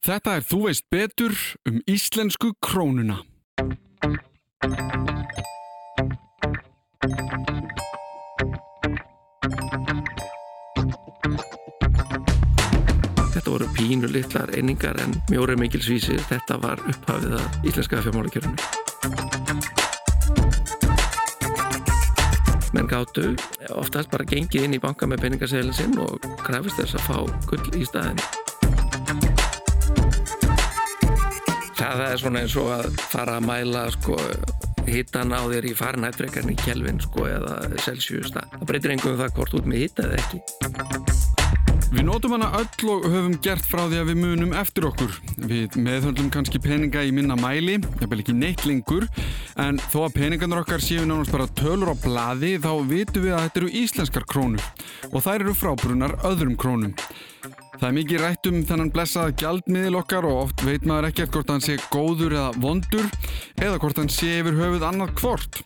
Þetta er Þú veist betur um íslensku krónuna. Þetta voru pínu litlar einingar en mjóri mikilsvísi. Þetta var upphafið að íslenska fjármálakjörunni. Menn gáttu oftast bara gengið inn í banka með peningaseilin sinn og krafist þess að fá gull í staðin. Það er svona eins og að fara að mæla sko hittan á þér í farinættreikarni í Kelvin sko eða Celsius. Það breytir einhverjum það hvort út með hitta eða ekki. Við nótum hana öll og höfum gert frá því að við munum eftir okkur. Við meðhöndlum kannski peninga í minna mæli, jafnvel ekki neitt lengur, en þó að peningarnir okkar séu nánast bara tölur á bladi þá vitum við að þetta eru íslenskar krónur og þær eru frábrunar öðrum krónum. Það er mikið rætt um þennan blessað gjaldmiðil okkar og oft veit maður ekkert hvort hann sé góður eða vondur eða hvort hann sé yfir höfuð annað hvort.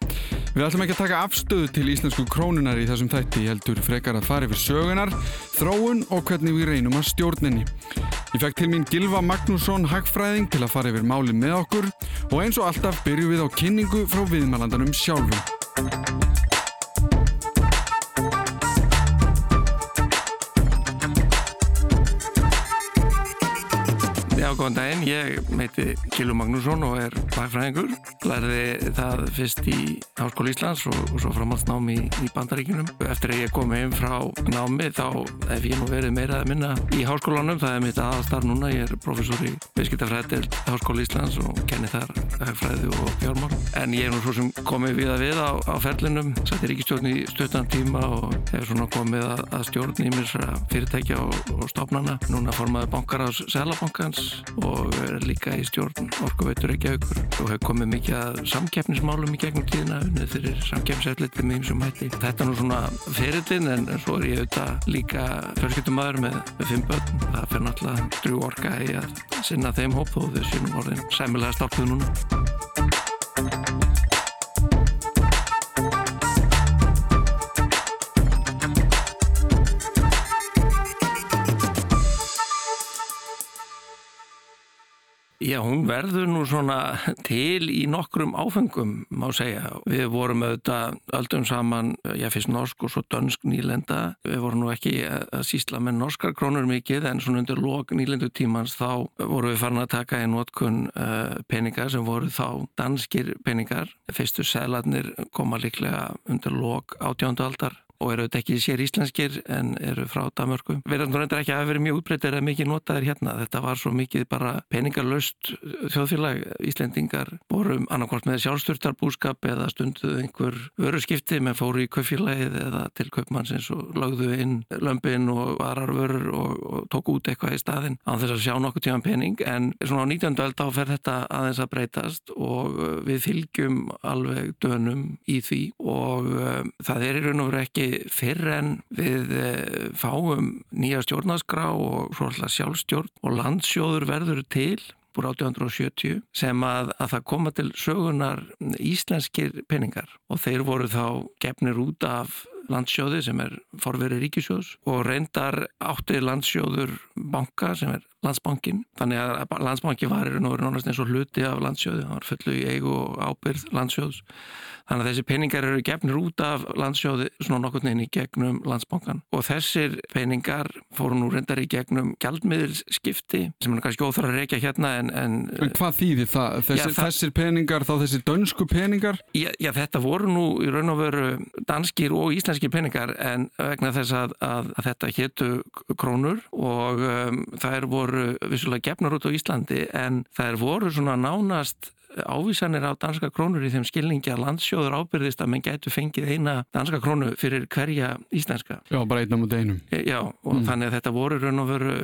Við ætlum ekki að taka afstöðu til íslensku krónunar í þessum þætti, heldur frekar að fara yfir sögunar, þróun og hvernig við reynum að stjórninni. Ég fekk til mín Gilva Magnússon hagfræðing til að fara yfir málið með okkur og eins og alltaf byrjum við á kynningu frá viðmælandanum sjálfum. Góðan daginn. Ég meiti Kilu Magnússon og er hagfræðingur. Lærði það fyrst í Háskóli Íslands og, og svo framhaldsnámi í, í Bandaríkunum. Eftir að ég kom heim frá námi þá hef ég nú verið meira að minna í háskólanum. Það er mitt aðastar núna. Ég er professor í viðskiptafræði til Háskóli Íslands og kenni þar hagfræði og fjármál. En ég er nú svo sem komið við að við á, á ferlinum. Sætti ríkistjórn í stuttan tíma og hefur svona komið að, að stjórn í mér fyrirtækja og, og stofnana. Núna formaði bankar á Sælabankans og er líka í stjórn orkuveitur ekki aukur og hefur komið mikið að samkeppnismálum í gegnum tíðina unnið fyrir samkeppniseflitið með einsum hætti. Þetta er nú svona ferillin en svo er ég auðvitað líka fjölskyttumæður með, með fimm börn. Það fyrir náttúrulega drjú orka í að sinna þeim hóp og þau sínum orðin sæmilega stálpuð núna. Já, hún verður nú svona til í nokkrum áfengum, má segja. Við vorum auðvitað öldum saman, ég fyrst norsk og svo dönsk nýlenda. Við vorum nú ekki að sísla með norskar krónur mikið, en svona undir lok nýlendu tímans þá vorum við farin að taka í notkun uh, peningar sem voru þá danskir peningar. Fyrstu seladnir koma líklega undir lok átjóndualdar og eru þetta ekki sér íslenskir en eru frá Damörku. Verðan reyndar ekki að vera mjög útbreytið eða mikið notaðir hérna. Þetta var svo mikið bara peningarlaust þjóðfélag. Íslendingar voru annarkort með sjálfstyrtarbúskap eða stunduð einhver vöruskipti með fóru í kaufélagið eða til kaupmannsins og lagðu inn lömpin og varar vörur og, og tók út eitthvað í staðin á þess að sjá nokkuð tíma pening en svona á 19. öld þá fer þetta aðeins að breytast og við fylgjum alveg dönum í því og um, það er í raun og veru ekki fyrr en við fáum nýja stjórnarskrá og sjálfstjórn og landsjóður verður til úr 1870 sem að, að það koma til sögunar íslenskir peningar. Og þeir voru þá gefnir út af landsjóði sem er forveri ríkisjóðs og reyndar átti landsjóður banka sem er landsbankin. Þannig að landsbanki var í raun og veru nánast eins og hluti af landsjóði. Það var fullu í eigu og ábyrð landsjóðs. Þannig að þessi peningar eru gefnir út af landsjóði svona nokkur neini gegnum landsbankan. Og þessir peningar fóru nú reyndar í gegnum gjaldmiðilsskipti sem er kannski óþar að reykja hérna en... En, en hvað þýðir það? Þessir, já, það? Þessir peningar, þá þessir dönsku peningar? Já, já, þetta voru nú í raun og veru danskir og íslenskir peningar en vegna þess að, að, að þetta héttu krónur og um, þær voru vissulega gefnar út á Íslandi en þær voru svona nánast ávísanir á danska krónur í þeim skilningi að landsjóður ábyrðist að menn gætu fengið eina danska krónu fyrir hverja íslenska. Já, bara einna mútið einum. Já, og mm. þannig að þetta voru raun og veru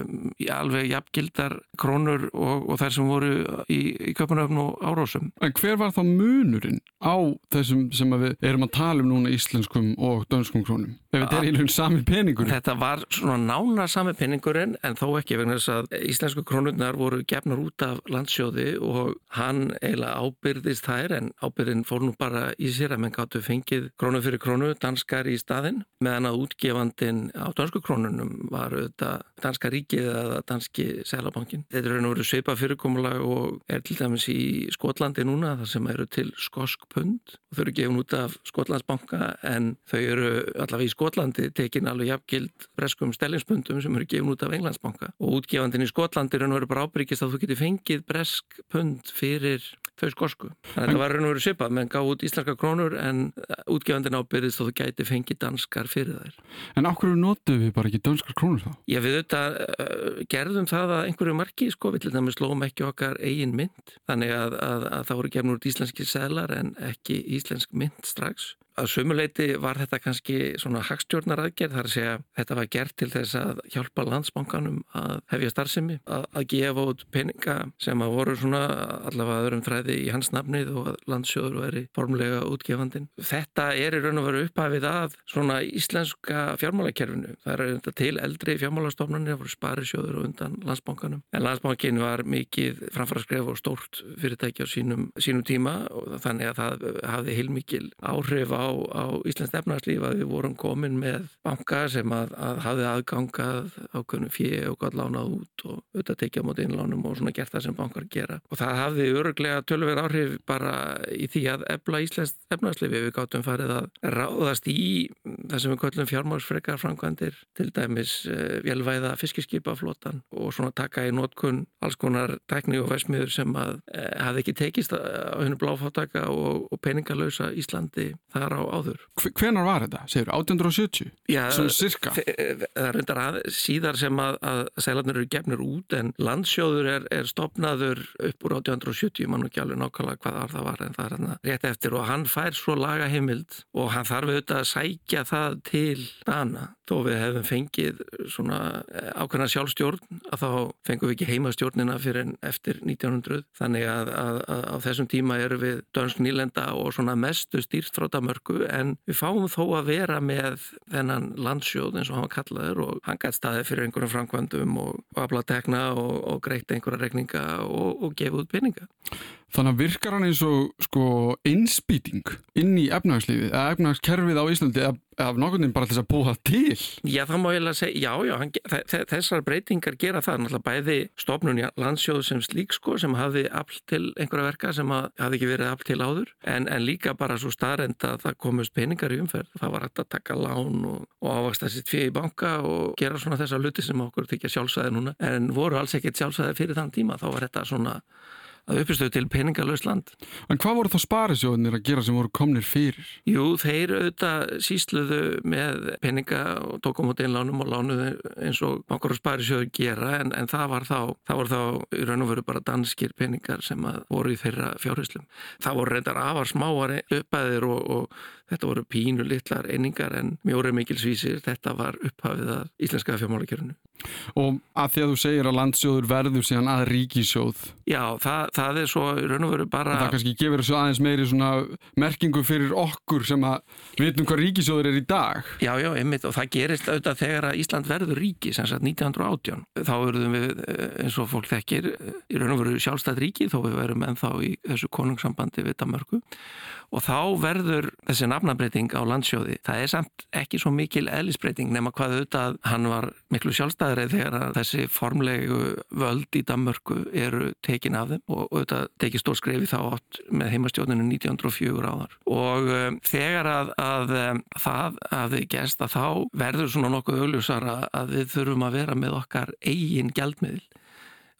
alveg jafngildar krónur og, og þær sem voru í, í köpunöfn og árósum. En hver var þá munurinn á þessum sem við erum að tala um núna íslenskum og dönskum krónum? Ef þetta er í raun sami peningur? Þetta var svona nána sami peningurinn en þó ekki vegna þess að íslensku krónurnar voru gefnar út af landsjóði og hann eiginlega ábyrðist þær en ábyrðin fór nú bara í sér að menn gáttu fengið krónu fyrir krónu danskar í staðin meðan að útgefandin á dansku krónunum var auðvitað danska ríkið eða danski selabankin. Þetta er og veru sveipa fyrirkomulag og er til dæmis í Skotlandi núna þar sem eru til skosk pund og þau eru gefin út af Skotlandsbanka en þau eru allavega í Skotlandi tekin alveg jafngild breskum stellingspundum sem eru gefin út af Englandsbanka og útgefandin í Skotlandi raun og veru bara ábyrgist að þú getur fengið bresk pund fyrir þau skosku. Þannig að þetta var raun og veru svipað menn gá út íslenska krónur en útgefandin ábyrgist að þú gæti fengið danskar fyrir þær. En okkur notum við bara ekki danskar krónur þá? Já, við auðvitað uh, gerðum það að einhverju marki, sko, við til dæmis slóum ekki okkar eigin mynd, þannig að, að, að það voru gefnur út íslenski selar en ekki íslensk mynd strax að sumuleiti var þetta kannski svona hagstjórnar aðgerð þar að segja þetta var gert til þess að hjálpa landsbankanum að hefja starfsemi að, að gefa út peninga sem að voru svona allavega öðrum þræði í hans nafnið og að landsjóður veri formlega útgefandin. Þetta er í raun og veru upphafið að svona íslenska fjármálakerfinu. Það er þetta til eldri fjármálastofnarnir, það voru sparisjóður og undan landsbankanum. En landsbankin var mikið framfæra og stórt fyrirtæki á sínum, sínum tíma og þannig að það hafði heilmikil áhrif á, á Íslands efnarslíf að við vorum komin með banka sem að, að hafði aðgangað ákveðnum fjö og gott lánað út og auðvitað tekja á móti innlánum og svona gert það sem bankar gera. Og það hafði öruglega tölver áhrif bara í því að efla Íslands efnarslífi við gáttum farið að ráðast í það sem við kallum fjármársfrekar framkvæmdir til dæmis uh, velvæða fiskiskipaflotan og svona taka í nótkunn alls konar tekni og versmiður sem að uh, hafði ekki tekist á hennu bláfáttaka og, og peningalösa Íslandi þar á áður. Hvenar var þetta? Segur 1870? Já, Svona cirka? það er reyndar að, síðar sem að, að sælarnir eru gefnir út en landsjóður er, er stopnaður upp úr 1870, mann og ekki alveg nákvæmlega hvað ár það var en það er hann rétt eftir og hann fær svo laga heimild og hann þarf auðvitað að sækja það til dana þó við hefum fengið svona eh, ákveðna sjálfstjórn að þá fengum við ekki heimastjórnina fyrir en eftir 1900 þannig að, að, að á þessum tíma eru við dönsk nýlenda og svona mestu stýrt frá Damörku en við fáum þó að vera með þennan landsjóð eins og hann kallaður og hann gætt staði fyrir einhverjum framkvæmdum og, og afla tekna og, og greitt einhverja regninga og, og gefa út peninga. Þannig að virkar hann eins og sko innspýting inn í efnagslífið eða efnagskerfið á Íslandi af nokkurnin bara þess að búa til. Já, það má ég alveg segja, já, já hann, þessar breytingar gera það náttúrulega bæði stofnun í landsjóðu sem slík sko sem hafði afl til einhverja verka sem hafði ekki verið afl til áður en, en líka bara svo starrend að það komust peningar í umferð, það var hægt að taka lán og, og ávast að sitt fyrir í banka og gera svona þessar luti sem okkur tekja sjálfsæði núna en voru alls ekkert sjálfsæði fyrir þann tíma, þá var þetta svona að uppistöðu til peningalöst land. En hvað voru þá sparisjóðinir að gera sem voru komnir fyrir? Jú, þeir auðvitað sísluðu með peninga og tókum út einlánum og lánuðu eins og bankar og sparisjóður gera en, en það var þá, það var þá í raun og veru bara danskir peningar sem voru í þeirra fjárhyslum. Það voru reyndar afar smáari uppæðir og, og Þetta voru pínu litlar einingar en mjóri mikilsvísir þetta var upphafið að íslenska fjármálakjörunu. Og að því að þú segir að landsjóður verður síðan að ríkisjóð. Já, það, það er svo raun og veru bara... Það kannski gefur þessu aðeins meiri svona merkingu fyrir okkur sem að veitum hvað ríkisjóður er í dag. Já, já, einmitt og það gerist auðvitað þegar að Ísland verður ríki, sem sagt 1918. Þá verðum við eins og fólk þekkir í raun og veru sjálfstætt ríki þó við verum ennþá í þessu konungssambandi við Damörku og þá verður þessi nafnabreiting á landsjóði. Það er samt ekki svo mikil eðlisbreyting nema hvað auðvitað hann var miklu sjálfstæðrið þegar þessi formlegu völd í Danmörku eru tekin af þeim og auðvitað tekið stór skrefi þá átt með heimastjóninu 1904 áðar. Og um, þegar að, að um, það hafði gæst að þá verður svona nokkuð augljósara að við þurfum að vera með okkar eigin gjaldmiðl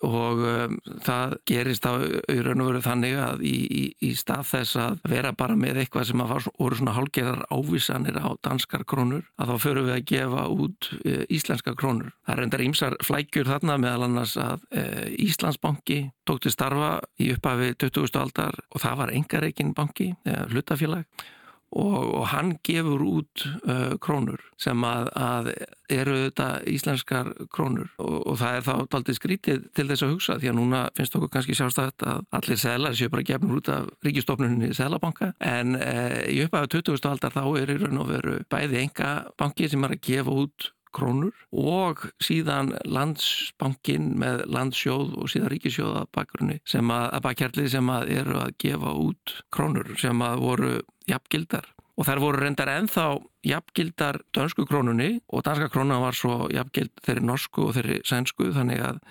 og um, það gerist á raun og veru þannig að í, í, í stað þess að vera bara með eitthvað sem að voru svona hálgeðar ávísanir á danskar krónur að þá förum við að gefa út e, íslenska krónur. Það reyndar ímsar flækjur þarna meðal annars að e, Íslandsbanki tók til starfa í upphafi 20. aldar og það var engareikin banki, e, hlutafélag og, og hann gefur út uh, krónur sem að, að eru þetta íslenskar krónur og, og það er þá aldrei skrítið til þess að hugsa því að núna finnst okkur kannski sjálfstætt að allir selar séu bara gefnur út af ríkistofnunni selabanka en uh, í upphæðu 20. aldar þá er í raun og veru bæði enga banki sem er að gefa út krónur og síðan landsbankin með landsjóð og síðan ríkisjóða bakgrunni sem að, að bakkjarlið sem að eru að gefa út krónur sem að voru jafngildar. Og þær voru reyndar ennþá jafngildar dönsku krónunni og danska krónuna var svo jafngild þeirri norsku og þeirri sænsku þannig að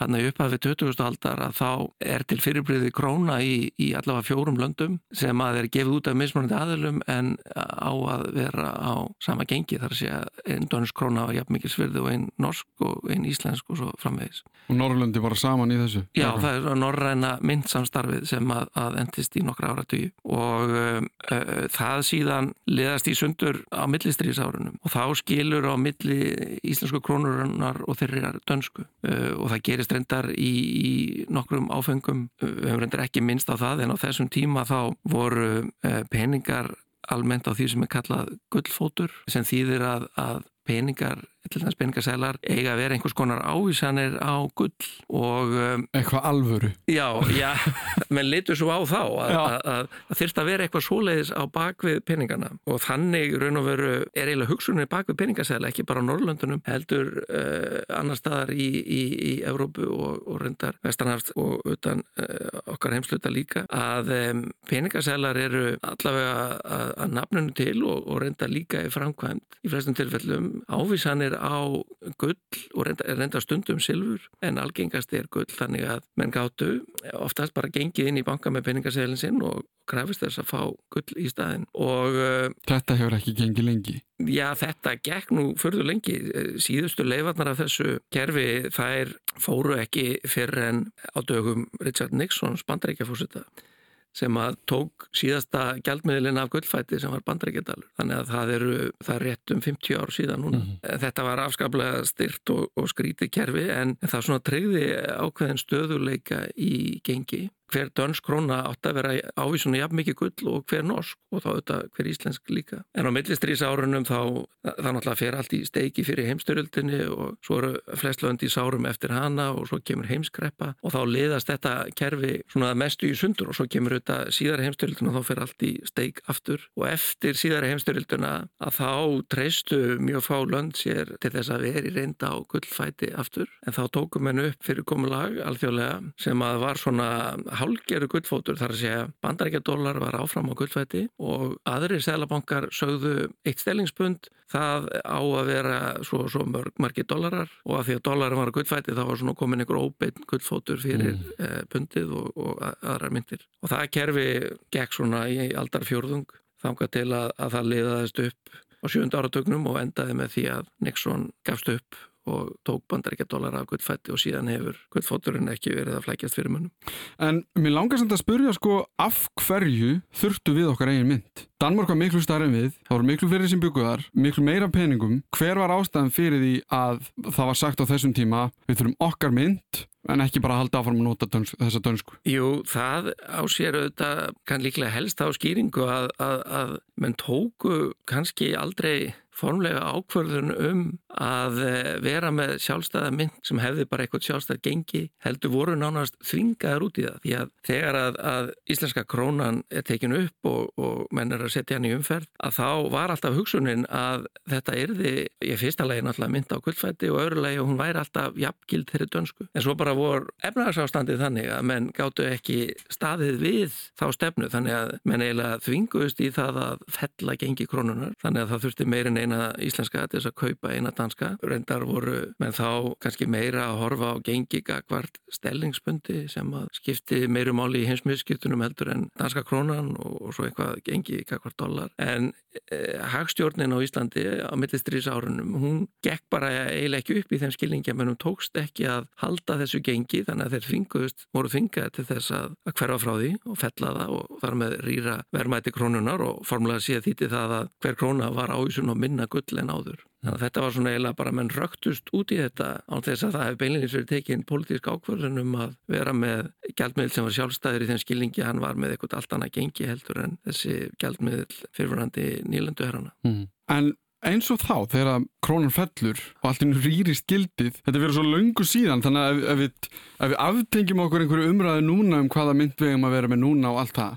hann er uppað við 20. aldar að þá er til fyrirbriði króna í, í allavega fjórum löndum sem að er gefið út af mismunandi aðlum en á að vera á sama gengi þar að segja einn dönsk króna var jafn mikið svirði og einn norsk og einn íslensk og svo framvegis. Og Norrlöndi var saman í þessu? Já, það er norræna myndsamstarfið sem að, að endist í nokkra áratugju og uh, uh, það síðan liðast í sundur á millistriðsárunum og þá skilur á milli íslensku krónurinnar og þeirri dönsku uh, og það gerist reyndar í, í nokkrum áfengum, við hefum reyndar ekki minnst á það en á þessum tíma þá voru peningar almennt á því sem er kallað gullfótur sem þýðir að, að peningar til þess peningasælar eiga að vera einhvers konar ávísanir á gull og um, eitthvað alvöru. Já, já, menn litur svo á þá að þurft að vera eitthvað svoleiðis á bakvið peningana. Og þannig raun og veru er eiginlega hugsunni bakvið peningasæla, ekki bara á Norrlöndunum heldur uh, annar staðar í, í, í Evrópu og, og reyndar vestanhafst og utan uh, okkar heimsluta líka að um, peningasælar eru allavega að, að nafnunu til og, og reyndar líka í framkvæmt í flestum tilfellum ávísanir á gull og reynda, reynda stundum silfur en algengast er gull þannig að menn gáttu oftast bara gengið inn í banka með peningaseilin sinn og krafist þess að fá gull í staðin og uh, Þetta hefur ekki gengið lengi? Já, þetta gekk nú förður lengi. Síðustu leifarnar af þessu kerfi þær fóru ekki fyrir en á dögum Richard Nixon spandaríkjafúsita sem að tók síðasta gjaldmiðlinn af gullfæti sem var bandrækjadalur. Þannig að það eru, það er rétt um 50 ár síðan núna. Mm -hmm. Þetta var afskaplega styrt og, og skrítið kerfi en það svona treyði ákveðin stöðuleika í gengi hver dönsk króna átt að vera ávísunni jafn mikið gull og hver norsk og þá auðvitað hver íslensk líka. En á millistrýsárunum þá það náttúrulega fer allt í steiki fyrir heimstöröldinni og svo eru flest lönd í sárum eftir hana og svo kemur heimskreppa og þá liðast þetta kerfi svona mestu í sundur og svo kemur auðvitað síðar heimstöröldina og þá fer allt í steik aftur og eftir síðar heimstöröldina að þá treystu mjög fá lönd sér til þess að veri reynda á gullfæti aftur en þá tókum hennu hálgeru gullfótur þar að segja bandarækjadólar var áfram á gullfætti og aðri selabankar sögðu eitt stellingspund það á að vera svo, svo mörg margi dólarar og að því að dólarin var á gullfætti þá var svona komin einhver óbeinn gullfótur fyrir mm. eh, pundið og, og aðra myndir og það kerfi gekk svona í aldarfjörðung þanga til að, að það liðaðist upp á sjönda áratögnum og endaði með því að Nixon gafst upp og tók bandaríkjadólar af gullfætti og síðan hefur gullfóturinn ekki verið að flækjast fyrir munum. En mér langar samt að spurja sko af hverju þurftu við okkar eigin mynd? Danmark var miklu starf en við, það voru miklu fyrir sem bygguðar, miklu meira peningum. Hver var ástæðan fyrir því að það var sagt á þessum tíma við þurfum okkar mynd en ekki bara halda áfram að nota döns, þessa dönsku? Jú, það ásér auðvitað kann líklega helst á skýringu að, að, að menn tóku kannski aldrei formlega ákvörðun um að eh, vera með sjálfstæða mynd sem hefði bara eitthvað sjálfstæð gengi heldur voru nánast þvingaður út í það. Því að þegar að, að íslenska krónan er tekinu upp og, og menn er að setja hann í umferð að þá var alltaf hugsunin að þetta erði, ég fyrsta lagi náttúrulega mynd á gullfætti og öðru lagi og hún væri alltaf jafngild þeirri dönsku. En svo bara vor efnarsástandið þannig að menn gáttu ekki staðið við þá stefnu. Þannig að menn eiginlega þvinguðust í það að eina íslenska til þess að kaupa eina danska. Reyndar voru menn þá kannski meira að horfa á gengi gagvart stellingspundi sem að skipti meiru máli í heimsmiðskiptunum heldur en danska krónan og svo eitthvað gengi gagvart dollar. En eh, hagstjórnin á Íslandi á millistrís árunum, hún gekk bara eiginlega ekki upp í þeim skilningi að mennum tókst ekki að halda þessu gengi þannig að þeir finguðust, voru fingað til þess að, að hverfa frá því og fella það og þar með rýra vermaði krónunar og formulega sé að þýtti það að hver króna var ávísun og minna gull en áður. Þannig að þetta var svona eiginlega bara menn röktust út í þetta án þess að það hefði beinleins verið tekinn pólitísk ákvörðun um að vera með gjaldmiðl sem var sjálfstæður í þeim skilningi hann var með eitthvað allt annað gengi heldur en þessi gjaldmiðl fyrirvörandi nýlendu herrana. Mm. En eins og þá þegar krónan fellur og allt inn rýrist gildið, þetta verður svo löngu síðan þannig að ef, ef við, við aftengjum okkur einhverju umræðu núna um hvaða mynd við erum að vera með núna og allt það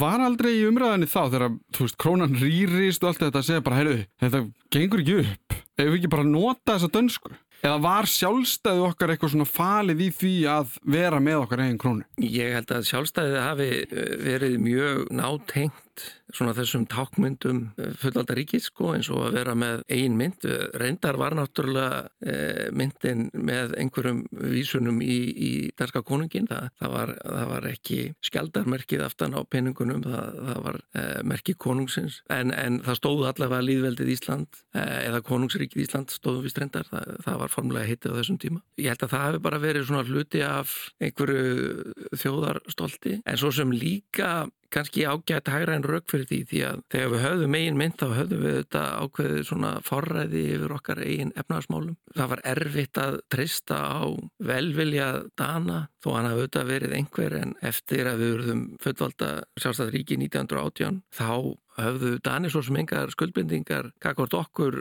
var aldrei í umræðinni þá þegar, þú veist, krónan rýrist og allt þetta að segja bara, heyrðu, þetta gengur ekki upp. Ef við ekki bara nota þessa dönsku? Eða var sjálfstæði okkar eitthvað svona falið í því að vera með okkar eigin krónu? Ég held að sjálfstæðið hafi eh, verið mjög nátengt svona þessum tákmyndum eh, fullvalda ríkis sko eins og að vera með ein mynd. Reyndar var náttúrulega e, myndin með einhverjum vísunum í, í danska konungin. Þa, það, var, það var ekki skjaldarmerkið aftan á peningunum, það, það var e, merkið konungsins en, en það stóðu allavega líðveldið Ísland e, eða konungsríkið Ísland stóðu við strendar. Það, það var formulega hittið á þessum tíma. Ég held að það hefur bara verið svona hluti af einhverju þjóðarstolti en svo sem líka kannski ágætt hægra en rauk fyrir því því að þegar við höfðum eigin mynd þá höfðum við þetta ákveðið svona forræði yfir okkar eigin efnarsmálum. Það var erfitt að trista á velvilja dana þó hann hafði auðvitað verið einhver en eftir að við verðum fullvalda sjálfstæðaríki 1918 þá höfðu Danir svo sem engar skuldbindingar kakvart okkur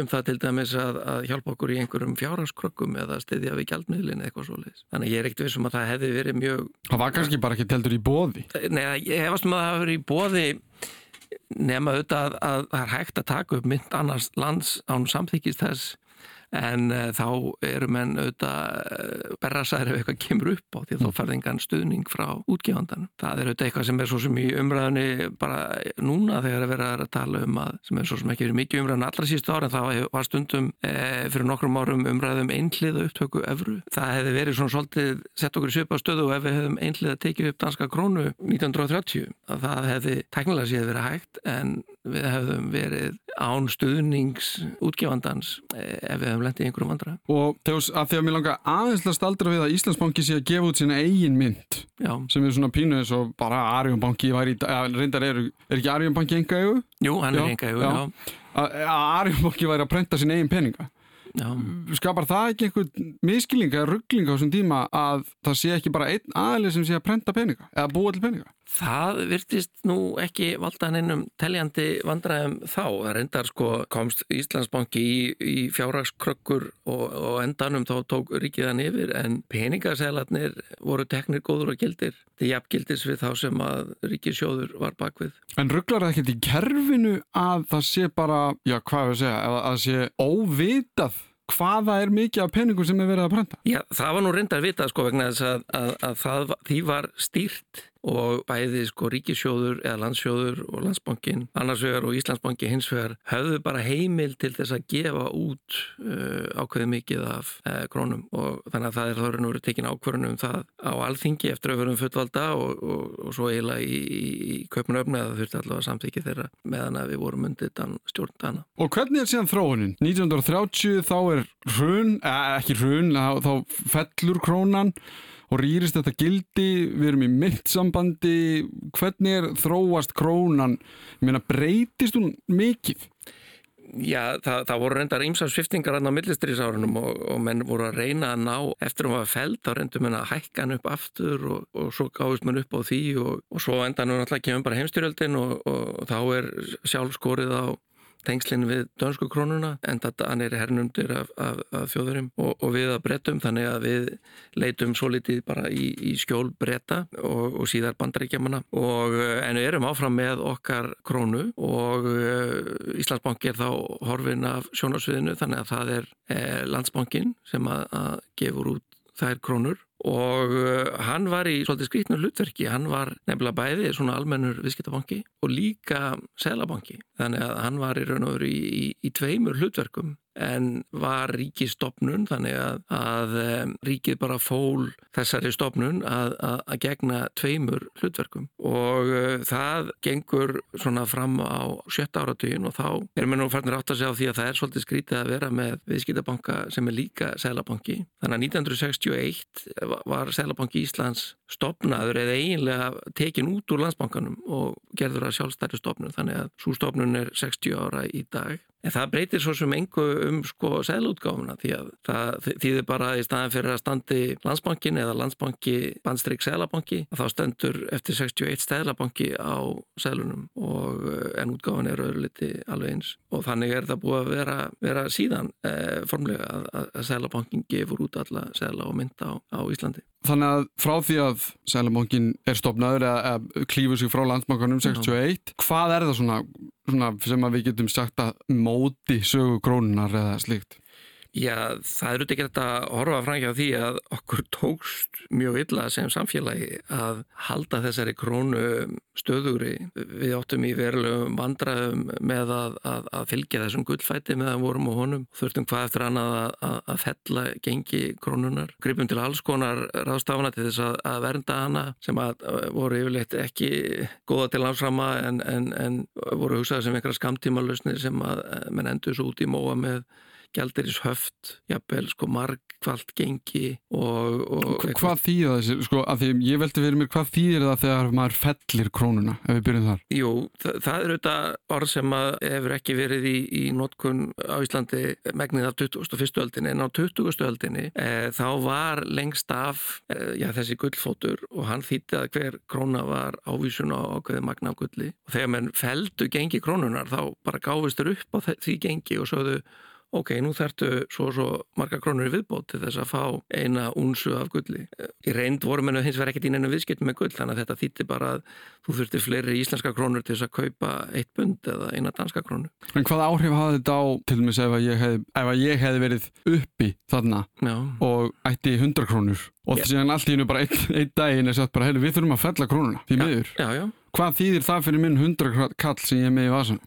um það til dæmis að, að hjálpa okkur í einhverjum fjárhanskrökkum eða stiðja við gjaldmiðlin eitthvað svo leiðis. Þannig að ég er ekkert vissum að það hefði verið mjög... Það var kannski bara ekki teltur í bóði. Nei, ég hefast með að það hefði verið í bóði nema auðvitað að, að það er hægt að taka upp mynd annars lands án samþykist þess en uh, þá eru menn auðvitað uh, berrasaður ef eitthvað kemur upp á því að þá færði engan stuðning frá útgefandan. Það er auðvitað eitthvað sem er svo sem í umræðinni bara núna þegar að vera að tala um að sem er svo sem ekki verið mikið umræðin allra sístu ára en það var stundum uh, fyrir nokkrum árum umræðum einhliða upptöku öfru. Það hefði verið svona svolítið sett okkur í söpa stöðu og ef við hefðum einhliða tekið upp danska krónu 1930 að það hefði teknilega séð verið hægt en við hefðum verið án stuðnings útgefandans ef við hefðum lendið í einhverjum vandra. Og þegar, að því að mér langar aðeinslast aldrei við að Íslandsbanki sé að gefa út sína eigin mynd Já. sem er svona pínu eins og bara Arjónbanki var í, að reyndar er, er ekki Arjónbanki enga eigu? Jú, hann er enga já. Að Arjónbanki væri að prenta sín eigin peninga. Já. skapar það ekki einhvern miskilning eða ruggling á þessum tíma að það sé ekki bara einn aðlið sem sé að prenta peninga eða búa til peninga? Það virtist nú ekki valdan einnum teljandi vandræðum þá. Það reyndar sko komst Íslandsbanki í, í fjárhagskrökkur og, og endanum þá tók ríkiðan yfir en peningaselarnir voru teknir góður og gildir. Er jafngildis við þá sem að ríkisjóður var bakvið. En rugglar það ekki í kerfinu að það sé bara, já hvað er að segja, að það sé óvitað hvaða er mikið af peningum sem er verið að prenta? Já, það var nú reyndar vitað sko vegna þess að, að, að það, því var stýrt og bæði sko ríkisjóður eða landsjóður og landsbankin annarsvegar og Íslandsbanki hins vegar höfðu bara heimil til þess að gefa út uh, ákveði mikið af uh, krónum og þannig að það er þorðin vera tekin ákvörðunum það á alþingi eftir að vera um fullvalda og, og, og svo eiginlega í, í, í köpunöfni að það þurfti allavega samþykja þeirra meðan að við vorum undið stjórn dana. Og hvernig er síðan þróunin? 1930 þá er hrun, eh, ekki hrun, þá fellur krónan og rýrist þetta gildi, við erum í myndsambandi, hvernig er þróast krónan, ég meina breytist hún mikið? Já, það, það voru reyndar ímsa sviftingar á millistriðsárunum og, og menn voru að reyna að ná eftir að maður fælt, þá reyndum menn að hækka hann upp aftur og, og svo gáðist mann upp á því og, og svo endan hún alltaf kemur bara heimstyrjöldin og þá er sjálfskorið á tengslinn við dönsku krónuna en þetta hann er hernundir af, af, af þjóðurum og, og við að brettum þannig að við leitum svo litið bara í, í skjól bretta og, og síðar bandaríkjamanna. Og en við erum áfram með okkar krónu og uh, Íslandsbanki er þá horfin af sjónarsviðinu þannig að það er eh, landsbankin sem að, að gefur út þær krónur og uh, hann var í svolítið skrítnu hlutverki, hann var nefnilega bæði svona almennur viðskiptabanki og líka selabanki, þannig að hann var í raun og veru í, í, í tveimur hlutverkum. En var ríkistofnun þannig að, að ríkið bara fól þessari stofnun að, að, að gegna tveimur hlutverkum. Og uh, það gengur svona fram á sjötta áratugin og þá er mér nú færnir átt að segja á því að það er svolítið skrítið að vera með viðskiptabanka sem er líka selabanki. Þannig að 1961 var Selabanki Íslands stopnaður eða eiginlega tekin út úr landsbankanum og gerður að sjálfstæri stopnun þannig að svo stopnun er 60 ára í dag En það breytir svo sem engu um sko selútgáfuna því að það þýðir bara í staðan fyrir að standi landsbankin eða landsbanki bandstrykk selabanki þá stendur eftir 61 stelabanki á selunum og eh, en útgáfan er öðru liti alveg eins og þannig er það búið að vera, vera síðan eh, formlega að, að selabankin gefur út alla sela og mynda á, á Íslandi. Þannig að frá því að Sælabankin er stopnaður eða, eða klífur sig frá landsbankanum 61, hvað er það svona, svona sem að við getum sagt að móti sögu krónunar eða slíkt? Já, það eru ekki þetta að horfa framhjá því að okkur tókst mjög illa sem samfélagi að halda þessari krónu stöðugri. Við áttum í verulegum vandraðum með að, að, að fylgja þessum gullfæti meðan vorum á honum. Þurftum hvað eftir annað að, að fella gengi krónunar. Gripum til alls konar ráðstafana til þess að vernda hana sem voru yfirleitt ekki góða til áframa en, en, en voru hugsað sem einhverja skamtíma lausnir sem að menn endur svo út í móa með gældiris höft, jafnvel sko margkvalt gengi og, og Hvað þýðir þessi, sko, að því ég veldi fyrir mér, hvað þýðir það þegar maður fellir krónuna, ef við byrjum þar? Jú, það, það er auðvitað orð sem að hefur ekki verið í, í notkun á Íslandi megnið af 21. öldinni, en á 20. öldinni e, þá var lengst af e, já, þessi gullfótur og hann þýtti að hver króna var ávísun á okkur magna gulli og þegar mann feldu gengi krónunar þá bara gáfistur upp á því gengi og sögðu ok, nú þartu svo og svo marga krónur í viðbót til þess að fá eina unsu af gulli. Í reynd voru mennu hins vegar ekkert í neina viðskiptum með gull, þannig að þetta þýtti bara að þú þurfti fleiri íslenska krónur til þess að kaupa eitt bund eða eina danska krónu. En hvað áhrif hafði þetta á, til og með ef að ég hef, ef að ég hef verið uppi þarna Já. og ætti 100 krónur og þess að allt í hennu bara einn ein daginn er satt bara, hey, við þurfum að fella krónuna, því miður. Já, já. Hvað þýðir það fyrir minn 100 kall sem ég er með í vasan?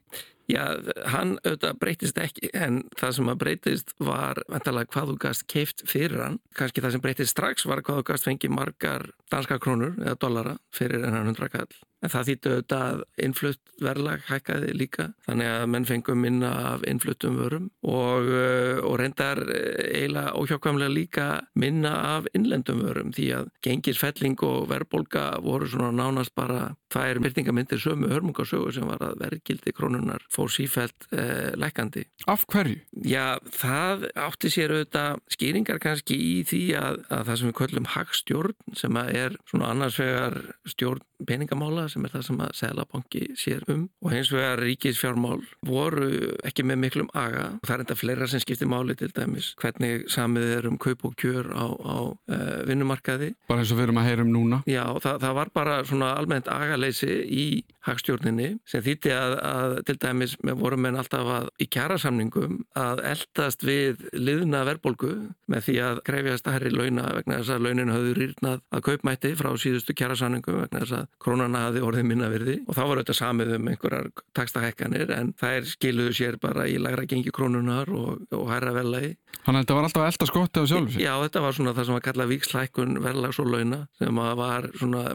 Já, hann auðvitað breytist ekki en það sem að breytist var veintalega hvað þú gast keift fyrir hann. Kannski það sem breytist strax var hvað þú gast fengið margar danska krónur eða dollara fyrir enn 100 kall En það þýttu auðvitað að innflutt verðlag hækkaði líka þannig að menn fengum minna af innfluttum vörum og, uh, og reyndar uh, eiginlega óhjákvæmlega líka minna af innlendum vörum því að gengisfelling og verðbolga voru svona nánast bara tvær myrtingamindir sömu hörmungarsögu sem var að verðgildi krónunar fór sífælt eh, lækandi. Af hverju? Já, það átti sér auðvitað skýringar kannski í því að, að það sem við köllum hagstjórn sem er svona annars vegar stjórn peningamála sem er það sem að Sælabanki sér um og hins vegar ríkisfjármál voru ekki með miklum aga og það er enda fleira sem skiptir máli til dæmis hvernig samið er um kaup og kjör á, á uh, vinnumarkaði. Bara eins og við erum að heyra um núna. Já, það, það var bara svona almennt agaleysi í hagstjórninni sem þýtti að, að til dæmis með vorum menn alltaf að í kjærasamningum að eldast við liðna verbolgu með því að krefjast að herri launa vegna þess að launin hafðu rýrnað að kaupmætti frá síðustu kjærasamningum vegna þess að krónana hafði orðið minna virði og þá var þetta samið um einhverjar takstahekkanir en þær skiluðu sér bara í lagra gengi krónunar og, og hæra velagi. Þannig að þetta var alltaf elda skotti á sjálf? Já, þetta var svona það sem var kallað vikslækun verðlags og launa sem var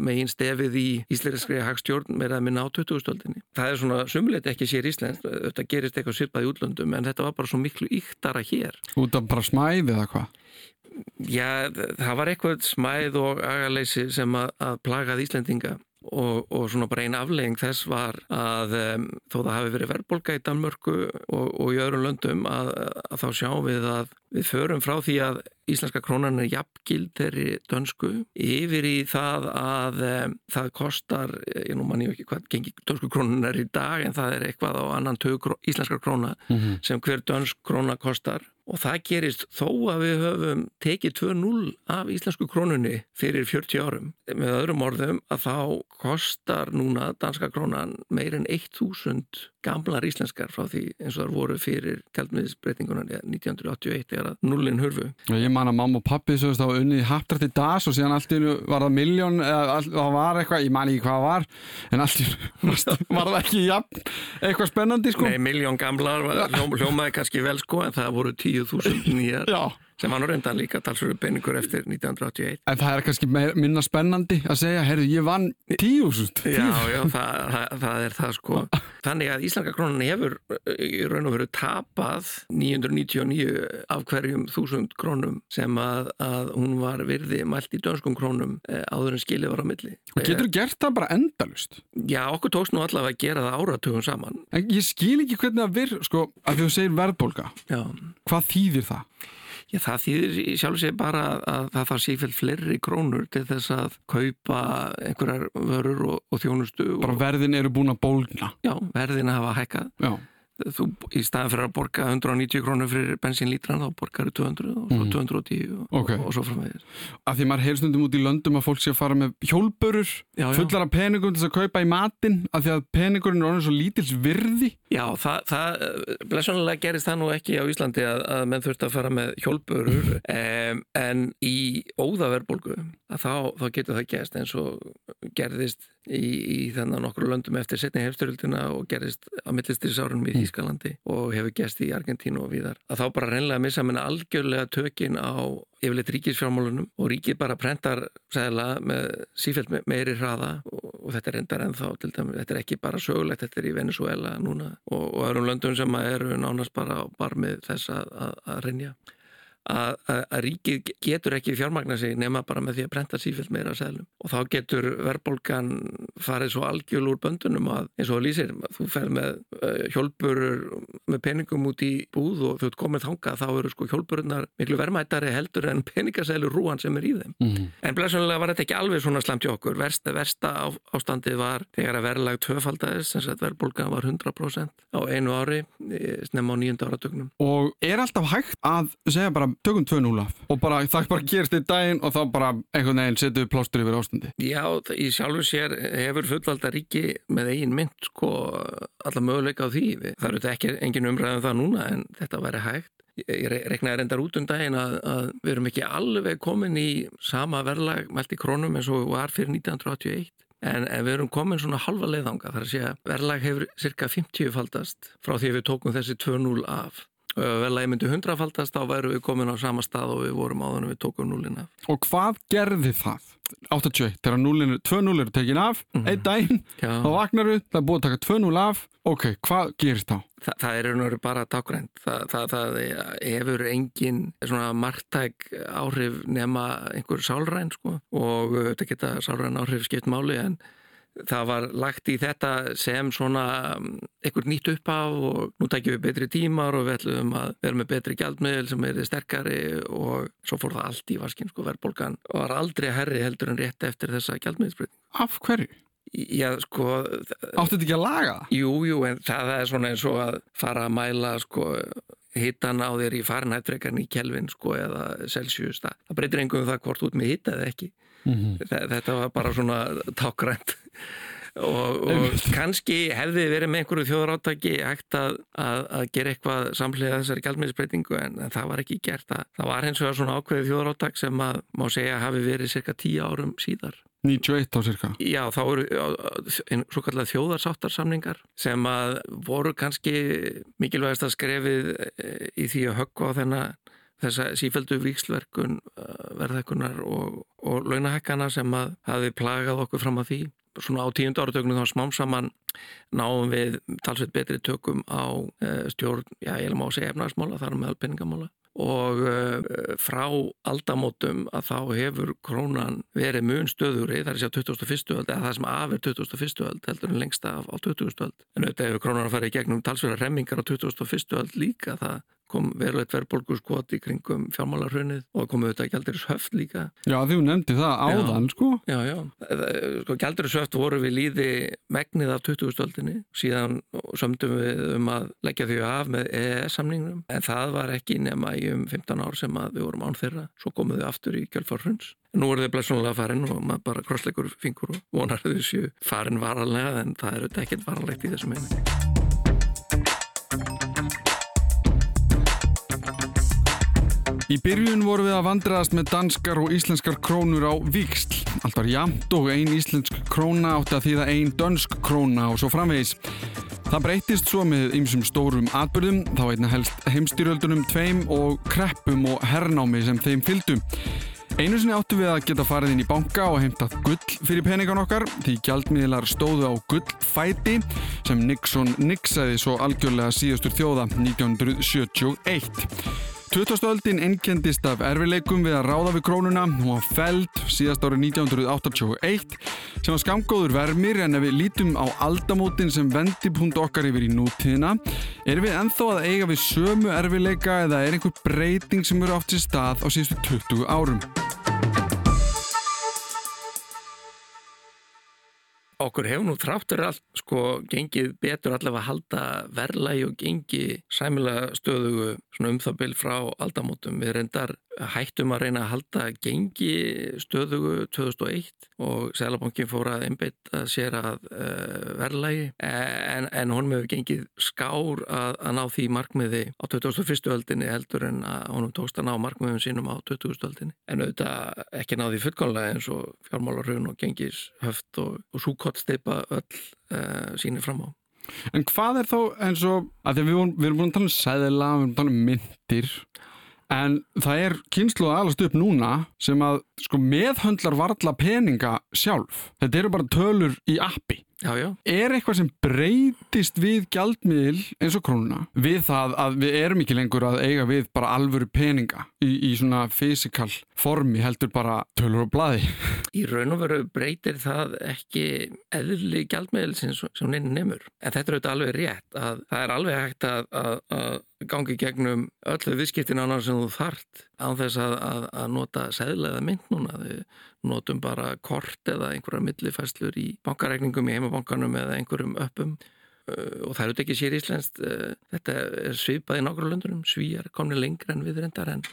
megin stefið í íslenskri hagstjórn með að minna á 2000-stöldinni. Það er svona sumleiti ekki sér íslensk, þetta gerist eitthvað sirpað í útlöndum en þetta var bara svo miklu yktara hér. Út af bara smæðið eða hvað? Já, það var eitthvað smæð og agaleysi sem að, að plagað Íslendinga og, og svona bara eina aflegging þess var að um, þó það hafi verið verðbolga í Danmörku og, og í öðrum löndum að, að þá sjáum við að við förum frá því að íslenska krónan er jafngild þeirri dönsku yfir í það að um, það kostar, ég nú manni ekki hvað gengir dönsku krónan er í dag en það er eitthvað á annan tög íslenska króna mm -hmm. sem hver dönsk króna kostar Og það gerist þó að við höfum tekið 2-0 af íslensku krónunni fyrir 40 árum. Með öðrum orðum að þá kostar núna danska krónan meirinn 1000 gamlar íslenskar frá því eins og þar voru fyrir tjaldmiðisbreytingunan 1981 þegar að nullin hurfu. Ég man að mamma og pappi svo þá unnið haptrætt í das og síðan allt í nú var það miljón eða það var eitthvað, ég man ekki hvað var en allt í nú var það ekki jafn, eitthvað spennandi sko. Nei, miljón gamlar hljómaði kannski vel sko en það voru 10.000 nýjar. Já sem nú reyndan líka talsverðu peningur eftir 1981. En það er kannski minna spennandi að segja, herru, ég vann tíusust. Já, já, það, það, það er það sko. Þannig að Íslandska krónan hefur í raun og veru tapað 999 af hverjum þúsund krónum sem að, að hún var virði mælt í dönskum krónum eh, áður en skilið var á milli. Og getur þú gert það bara endalust? Já, okkur tókst nú allavega að gera það áratugum saman. En ég skil ekki hvernig það vir, sko, að þú segir verðbólka. Já. Hvað þýðir það? Já, það þýðir sjálf sér bara að það þarf sífælt fleiri krónur til þess að kaupa einhverjar vörur og, og þjónustu. Bara verðin eru búin að bólna. Já, verðin hafa hækkað. Já. Þú í staðan fyrir að borga 190 krónur fyrir bensínlítran þá borgar þú 200 og svo 210 og, Ok. og, og svo framvegir Af því maður heilstundum út í löndum að fólk sé að fara með hjólbörur Já, já. fullar af peningum til að kaupa í matinn af því að peningurinn er orðin svo lítils virði Já, það, það blessunlega gerist það nú ekki á Íslandi að, að menn þurft að fara með hjólburur um, en í óðaverbólgu að þá, þá getur það gerst eins og gerðist í, í þennan okkur löndum eftir setni hefstyrjöldina og gerðist á millistrisárunum í Þýskalandi og hefur gerst í Argentínu og víðar. Að þá bara reynlega missa minna algjörlega tökin á yfirleitt ríkisfjármálunum og ríkið bara prentar sæðla með sífælt meiri hraða og, og þetta reyndar ennþá til dæmi, þetta er ekki bara sögulegt, þetta er í Venezuela núna og, og öðrum löndum sem eru nánast bara á barmið þess að, að, að reynja að, að, að ríkið getur ekki fjármagna sig nema bara með því að brenta sífælt meira seglum og þá getur verðbólgan farið svo algjörl úr böndunum að eins og það lýsir, þú fer með uh, hjólburur með peningum út í búð og þú ert komið þangað þá eru sko hjólburunar miklu verðmættari heldur en peningaseglur rúan sem er í þeim mm. En blessunlega var þetta ekki alveg svona slemt hjá okkur. Versta, versta á, ástandið var þegar að verðlag tvöfaldæðis, sem sagt verðbólgan var 100% á einu ári, eh, snemma á nýjunda áratögnum. og er alltaf hægt að segja bara tökum 2-0 af og bara það bara gerist í daginn og þá bara einhvern veginn við plástur yfir ástandi Já, í sjálfu sér hefur fullvalda ríki með eigin mynd sko alla möguleika á því. Það eru þetta ekki engin umræðum það núna en þetta væri hægt. Ég re- reiknaði reyndar út um daginn að, að við erum ekki alveg komin í sama verðlag mælt í krónum eins og var fyrir 1981. En, en við erum komin svona halva leiðanga þar að segja verðlag hefur cirka 50 faldast frá því við tókum þessi 2-0 af. Og ef verðlagi myndi 100 faldast þá væru við komin á sama stað og við vorum áður en við tókum 0 af. og hvað gerði það? 81, þegar 0 2-0 eru tekin af einn daginn, þá vaknar við það er búið að taka 2-0 af ok, hvað gerist þá? Þa, það er veru bara tákrænt. Það, það, það hefur engin svona margtæk áhrif nema einhver sálræn sko og þetta geta sálræn áhrif skipt máli en það var lagt í þetta sem svona um, einhver nýtt uppaf og nú tækjum við betri tímar og við ætlum að vera með betri gjaldmiðl sem er sterkari og svo fór það allt í vaskinn sko verðbólgan og var aldrei herri heldur en rétt eftir þessa gjaldmiðlsbreyting. Af hverju? Já, sko, Áttu þetta ekki að laga? Jú, jú, en það er svona eins og að fara að mæla sko hittan á þér í farinhætt frekarni í Kelvin sko eða Celsius það, það breytir engum það hvort út með hitta eða ekki. Þa- þetta var bara svona tákrænt og, og kannski hefði verið með einhverju þjóðrátaki hægt að, að, að gera eitthvað samlega þessari gjaldmiðlisbreytingu en, en það var ekki gert. Það, það var hins vegar svona ákveðið þjóðráttak sem að má segja hafi verið cirka tíu árum síðar 91 á cirka Já, þá eru svo kallar þjóðarsáttarsamningar sem að voru kannski mikilvægast að skrefið eh, í því að höggva á þennan þessa sífældu vikslverkun verðhækkunar og, og launahækkana sem að hafi plagað okkur fram að því. Svona á tíundu áratögnum þá smám saman náum við talsveit betri tökum á eh, stjórn, já ég má segja efnarsmála, þar með peningamála og uh, frá aldamótum að þá hefur krónan verið mun stöðuri, það er sér 21. öld eða það sem af er 21. öld heldur en lengsta af á 20. öld en auðvitað hefur krónan að fara í gegnum talsverðar remmingar á 21. öld líka það kom verulegt verðbólgu skot í kringum fjármálarhrunnið og komið auðvitað gældiris höft líka. Já, hún nefndi það áðan, sko. Já, já, sko gældiris höft voru við líði megnið af 20. öldinni. Síðan sömdum við um að leggja þau af með EES-samningnum en það var ekki nema í um 15 ár sem að við vorum án þeirra. Svo komum við aftur í kjölfarhruns Nú er þau blessunlega farin og maður bara krossleikur fingur og vonar þessu farin varanlega en það er auðvitað ekkert varanlegt í þessum heimi Í byrjun voru við að vandraðast með danskar og íslenskar krónur á viksl. Allt var jamt og ein íslensk króna átti að þýða ein dönsk króna og svo framvegis. Það breytist svo með ymsum stórum atbyrðum, þá einna helst heimstyrjöldunum tveim og kreppum og hernámi sem þeim fylgdu. Einu sinni áttu við að geta farið inn í banka og heimtað gull fyrir peningan okkar því gjaldmiðlar stóðu á gullfæti sem Nixon nixaði svo algjörlega síðustur þjóða 1971. 20. öldin einkendist af erfileikum við að ráða við krónuna hún var feld síðast árið 1981 sem var skamgóður vermir en ef við lítum á aldamótin sem vendipunkt okkar yfir í nútíðina erum við enþá að eiga við sömu erfileika eða er einhver breyting sem eru átt sér stað á síðustu 20 árum okkur hefur nú þráttur allt sko gengið betur allavega að halda verðlægi og gengi sæmilega stöðugu svona um það byl frá aldamótum. Við reyndar hættum að reyna að halda gengi stöðugu 2001 og Sælabankin fór að einbeita sér að uh, verðlægi en, en honum hefur gengið skár að, að ná því markmiði á 2001. öldinni heldur en að honum tókst að ná markmiðum sínum á 2000. öldinni. En auðvitað ekki náði fullkonlega eins og fjármálarraun og gengis höft og, og súkottsteipa öll uh, sínir fram á. En hvað er þá eins og, að við, við erum búin að tala um sæðila, við erum búin að tala um myndir En það er kynslu að alast upp núna sem að sko, meðhöndlar varla peninga sjálf. Þetta eru bara tölur í appi. Já, já. Er eitthvað sem breytist við gjaldmiðl eins og krónuna við það að við erum ekki lengur að eiga við bara alvöru peninga í, í svona fysikal formi heldur bara tölur og bladi? Í raun og veru breytir það ekki eðli gjaldmiðl sem, neina nefnur. En þetta er auðvitað alveg rétt að það er alveg hægt að, að, að gangi gegnum öllu viðskiptin ánar sem þú þart á þess að, að, að nota seglega mynd núna. Þau notum bara kort eða einhverja millifæslur í bankareikningum í heimabankanum eða einhverjum öppum og það eru ekki sér íslenskt. Þetta er svipað í nákvæmlega löndunum. Svíjar komni lengur en við reyndar en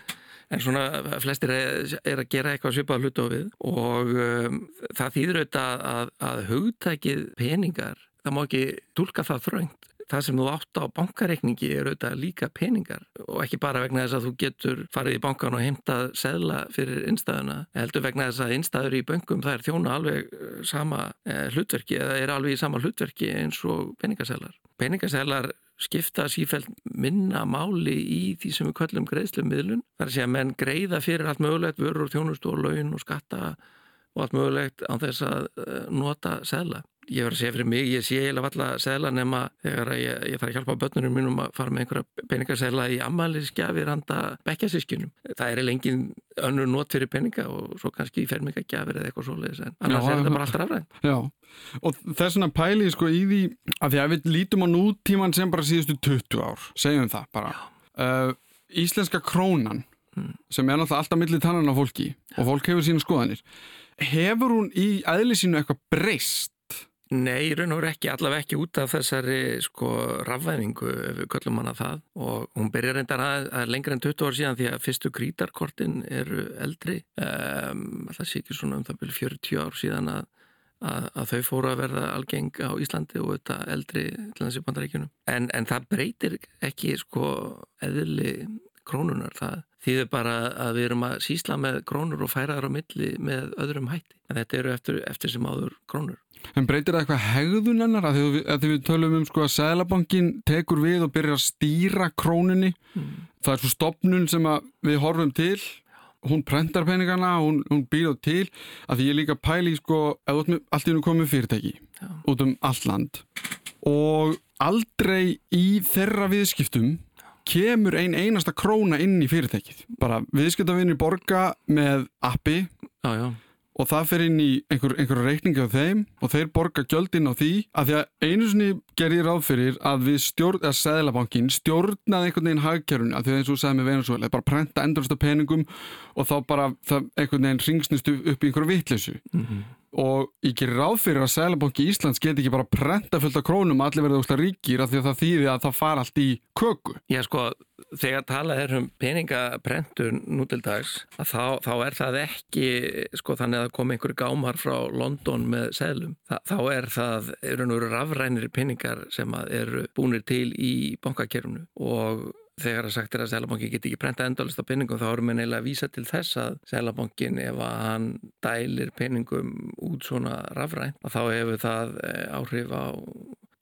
En svona flestir er að gera eitthvað svipað hlut á við og um, það þýður auðvitað að, að hugtækið peningar, það má ekki tólka það þröngt það sem þú átt á bankareikningi er auðvitað líka peningar og ekki bara vegna þess að þú getur farið í bankan og heimtað segla fyrir innstæðuna, heldur vegna þess að innstæður í böngum það er þjóna alveg eh, sama eh, hlutverki eða er alveg í sama hlutverki eins og peningaselar. Peningaselar skipta sífælt minna máli í því sem við kallum greiðslumiðlun. Það er að segja að menn greiða fyrir allt mögulegt vörur, þjónust og laun og skatta og allt mögulegt á þess að eh, nota segla ég verður að segja fyrir mig, ég sé eiginlega valla segla nema þegar ég, ég þarf að hjálpa börnunum mínum að fara með einhverja peningasegla í ammaliðsgjafir handa bekkjasískinum. Það er lengið önnur nót fyrir peninga og svo kannski fermingagjafir eða eitthvað svoleiðis en annars Já, er þetta bara alltaf rafrænt. Já, og þess vegna pæli sko í því að því að við lítum á nútíman sem bara síðustu 20 ár, segjum það bara. Uh, íslenska krónan hmm. sem er náttúrulega alltaf millir tannan á fólki og fólk hefur sína skoðanir hefur hún í aðlisínu eitthvað breyst Nei, raun og ekki, allaveg ekki út af þessari sko rafvæðingu ef við köllum hana það. Og hún byrjar reyndar að, að lengra en 20 ár síðan því að fyrstu grítarkortin eru eldri. Um, alltaf sé ekki svona um það byrju 40 ár síðan að, að, að þau fóru að verða algeng á Íslandi og þetta eldri til þessi bandaríkunum en, en það breytir ekki sko eðli krónunar, það þýðir bara að við erum að sísla með krónur og færa þar á milli með öðrum hætti. En þetta eru eftir, eftir sem áður krónur En breytir það eitthvað hegðun hennar? Að því að við tölum um sko að Sælabankin tekur við og byrjar að stýra króninni mm. það er svo stopnun sem við horfum til. Hún prentar peningana, hún, hún býr á til. Að því ég líka pæli sko að allt í húnu komið fyrirtæki Já. út um all land og aldrei í þeirra viðskiptum kemur ein einasta króna inn í fyrirtækið. Bara viðskiptavinni borga með appi. Já, já og það fer inn í einhver, einhver reikningi á þeim og þeir borga gjöldin á því að því að einu sinni gerir ég ráð fyrir að við stjórn, að Sæðlabankin stjórnaði einhvern veginn hagkerfun að því að eins og segði með Venezuela, bara prenta endursta peningum og þá bara það einhvern veginn ringsnist upp í einhverju vitleysu. Mm -hmm og ég gerir ráð fyrir að Sælabanki Íslands get ekki bara prenta fullt af krónum allir verða að ríkir af því að það þýði að það fara allt í köku. Já sko, þegar talað er um peningaprentun nú til dags, þá, þá er það ekki sko þannig að koma einhverju gámar frá London með seglum. Þa, þá er það, eru nú rafrænir peningar sem eru búinir til í bankakerfunu og þegar að sagt er að Sælabankin geti ekki prenta endalist á peningum þá erum við neila að vísa til þess að Sælabankin ef að hann dælir peningum út svona rafrænt þá hefur það eh, áhrif á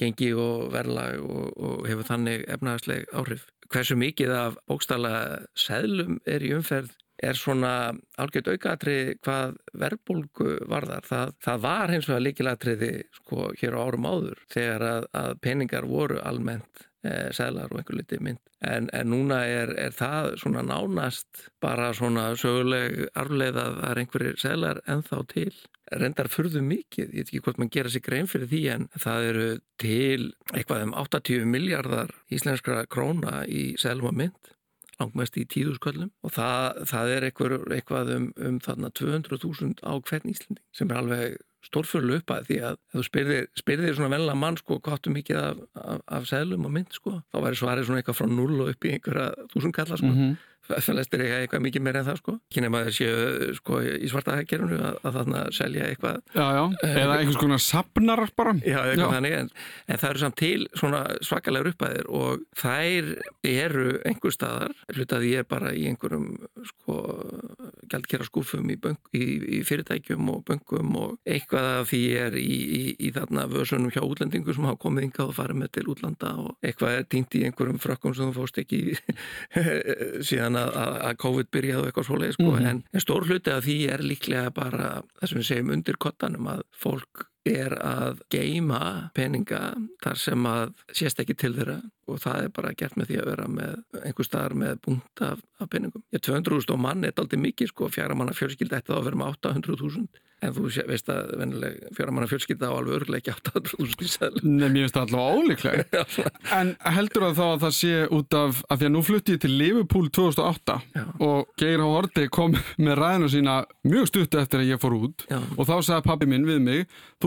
gengi og verðlag og, og hefur þannig efnaðsleg áhrif. Hversu mikið af bókstala sæðlum er í umferð er svona algjört aukaatri hvað verðbólgu varðar. Það, það var hins vegar líkilatriði sko hér á árum áður þegar að, að peningar voru almennt sælar og einhver liti mynd. En, en núna er, er það svona nánast bara svona söguleg arfleið að það er einhverjir sælar ennþá til. Rendar fyrðu mikið, ég veit ekki hvort mann gera sig grein fyrir því en það eru til eitthvað um 80 miljardar íslenskra króna í sælum og mynd langmest í tíðusköllum og það, það er eitthvað, eitthvað um, um þarna 200.000 á hvern Íslandi sem er alveg stórfurlu upp að því að þú spyrðir, spyrðir svona vennilega mann sko, hvað áttu mikið af, af, af seglum og mynd sko, þá væri svarið svona eitthvað frá null og upp í einhverja þúsund kalla sko. Mm -hmm flestir eiga eitthvað mikið meira en það sko. Ekki nema að séu sko í svarta hækkerunu að, að þarna selja eitthvað. Já, já. Eh, eða einhvers konar sapnar bara. Já, þannig en, en það eru samt til svona svakalegur uppæðir og þær eru einhver staðar. Hlutaði ég bara í einhverjum sko gældkera skúfum í, í, í fyrirtækjum og böngum og eitthvað af því er í, í þarna vösunum hjá útlendingu sem hafa komið yngað og farið með til útlanda og eitthvað er týnt í einhverjum frökkum sem þú fóst ekki síðan að, að COVID byrjaði og eitthvað svoleið sko. mm -hmm. en, en stór hluti af því er líklega bara það sem við segjum undir kottanum að fólk er að geima peninga þar sem að sést ekki til þeirra og það er bara gert með því að vera með einhver staðar með punkt af, af peningum. Ég 200.000 mann er aldrei mikið sko, fjara manna fjölskylda eftir að vera með 800.000 En þú veist að fjóramanna fjölskylda á alveg örglega ekki 800.000 sæl. Nei, mér finnst það allavega óleiklega. en heldur það þá að það sé út af, að því að nú flutti ég til Liverpool 2008 Já. og Geir. Horti kom með ræðinu sína mjög stutt eftir að ég fór út Já. og þá sagði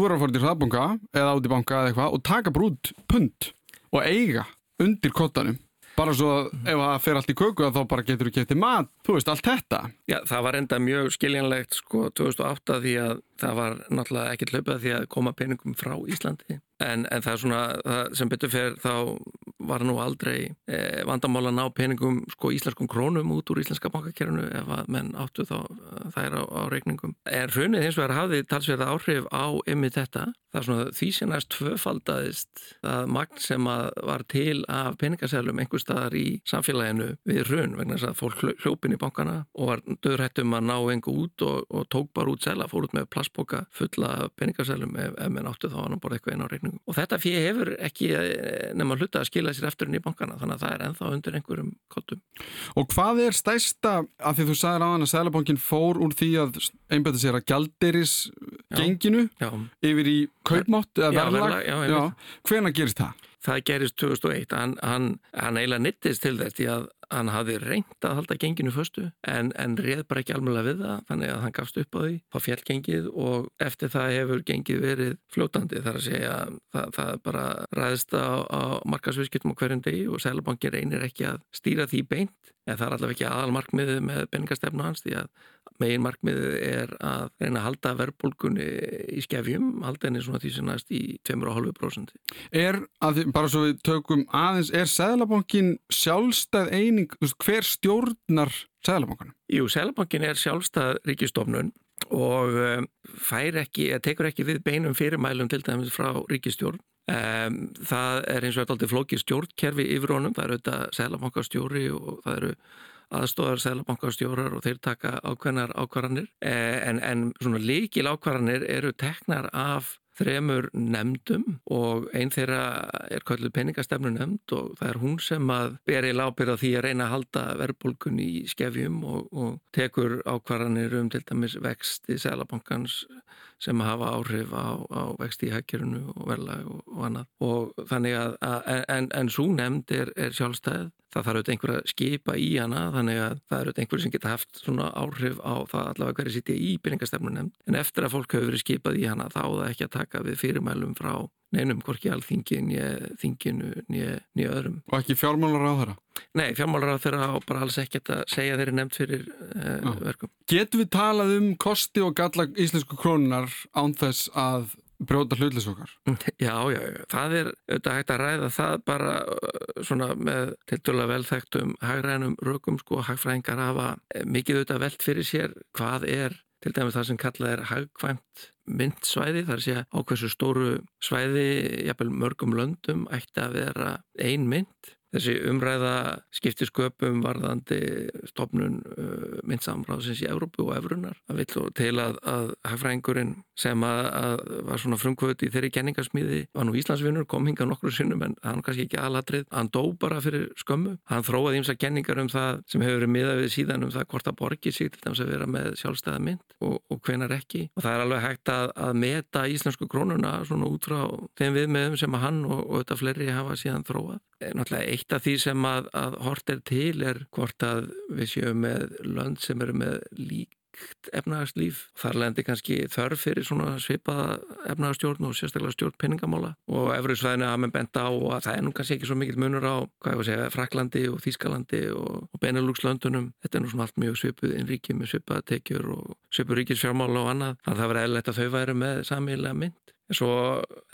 þú verður að fara til hraðbunga eða áti banka eða eitthvað og taka brútt pund og eiga undir kottanum bara svo ef það fer allt í köku þá bara getur þú getið mat, þú veist, allt þetta. Já, það var enda mjög skiljanlegt sko 2008 því að það var náttúrulega ekkert hlaupað því að koma peningum frá Íslandi En, en það er svona, það sem betur fyrir þá var nú aldrei eh, vandamál að ná peningum sko íslenskum krónum út úr íslenska bankakerfinu ef að menn áttu þá þær á, á reikningum. En hrunið hins vegar hafði talsverða áhrif á ymmið þetta. Það er svona því sem næst tvöfaldaðist að magn sem að var til af peningasælum einhver staðar í samfélaginu við hrun vegna þess að fólk hljópin í bankana og var döðrættum að ná einhver út og, og tók bara út sæla, fór út með plastboka fulla peningasælum ef, ef menn áttu þá ná bara eitthvað inn á reikningum peningum og þetta fyrir hefur ekki eh, nema hluta að skila sér eftir inn í bankana þannig að það er enþá undir einhverjum kottum. Og hvað er stæsta af því þú sagði á hann að Sælabankin fór úr því að einbæta sér að gjaldiris genginu já. yfir í kaupmátt eða verðlag? Hvena gerist það? Það gerist 2001, hann, hann, hann eiginlega nittist til þess því að hann hafði reynd að halda genginu förstu en, en reð bara ekki alveg við það þannig að hann gafst upp á því á fjallgengið og eftir það hefur gengið verið fljótandi. Þar að segja það, það bara ræðist á, á markasviðskiptum á hverjum degi og Sælabankin reynir ekki að stýra því beint en það er allavega ekki aðalmarkmiðið með peningastefnu hans því að megin markmiðið er að reyna að halda verðbólgunni í skefjum, halda henni svona því sem næst í 2,5%. Er, að, bara svo við tökum aðeins, er Sæðlabankin sjálfstæð eining, hver stjórnar Sæðlabankan? Jú, Sæðlabankin er sjálfstæð ríkistofnun og um, fær ekki, tekur ekki við beinum fyrirmælum til dæmis frá ríkistjórn. Um, það er eins og eitthvað flókið stjórnkerfi yfir honum, það eru auðvitað Sæðlabankastjóri og það eru aðstofar sælabankastjórar og þeir taka ákveðnar ákvarðanir. Eh, en, en svona líkil ákvarðanir eru teknar af þremur nefndum og einn þeirra er kallið peningastefnu nefnd og það er hún sem að beri lápir á því að reyna að halda verðbólkun í skefjum og, og tekur ákvarðanir um til dæmis vexti sælabankans sem hafa áhrif á, á vexti í hækjörunu og verðlag og, og annað og þannig að, að en, en svo nefnd er, er sjálfstæð það þarf auðvitað einhver að skipa í hana þannig að það eru auðvitað einhver sem geta haft svona áhrif á það allavega hverju sitja í byrjingastefnunum en eftir að fólk hefur verið skipað í hana þá það ekki að taka við fyrirmælum frá neinum hvorki alþingi nýja þinginu nýja öðrum. Og ekki fjármálar á þeirra? Nei, fjármálar á þeirra og bara alls ekkert að segja þeirri nefnt fyrir uh, verkum. Getur við talað um kosti og galla íslensku krónunar án þess að brjóta hlutlis okkar. Já, já, já, það er auðvitað hægt að ræða það bara svona með tildulega velþægtum hagrænum rökum sko, hagfræðingar hafa eh, mikið auðvitað veld fyrir sér hvað er til dæmis það sem kallað er hagkvæmt myndsvæði, þar sé á hversu stóru svæði, jafnvel mörgum löndum ætti að vera ein mynd Þessi umræða skiptir sköpum varðandi stopnun uh, myndsamráðsins í Európu og Evrunar. Það vil til að, að hagfræðingurinn sem að, að var svona frumkvöld í þeirri kenningarsmíði var nú Íslandsvinnur, kom hinga nokkru sinnum en hann kannski ekki aðlatrið. Hann dó bara fyrir skömmu. Hann þróaði ímsa kenningar um það sem hefur verið miða við síðan um það hvort að borgi sig til þess að vera með sjálfstæða mynd og, og hvenar ekki. Og það er alveg hægt að, að meta íslensku krónuna svona út frá þeim viðmiðum sem að hann og, og þetta fleiri hafa síðan þróað. Eh, náttúrulega eitt af því sem að, að hort er til er hvort að við séum með lönd sem eru með lík líkt efnagslíf. Þar lendi kannski þörf fyrir svona svipaða efnagstjórn og sérstaklega stjórn peningamála og efruðsvæðinu að með benda á að það er nú kannski ekki svo mikill munur á, hvað ég var að segja, Fraklandi og Þískalandi og, og Benelux-löndunum. Þetta er nú svona allt mjög svipuð innríki með svipaða tekjur og svipuð ríkisfjármála og annað. Þannig að það var eðlert að þau væri með samílega mynd. Svo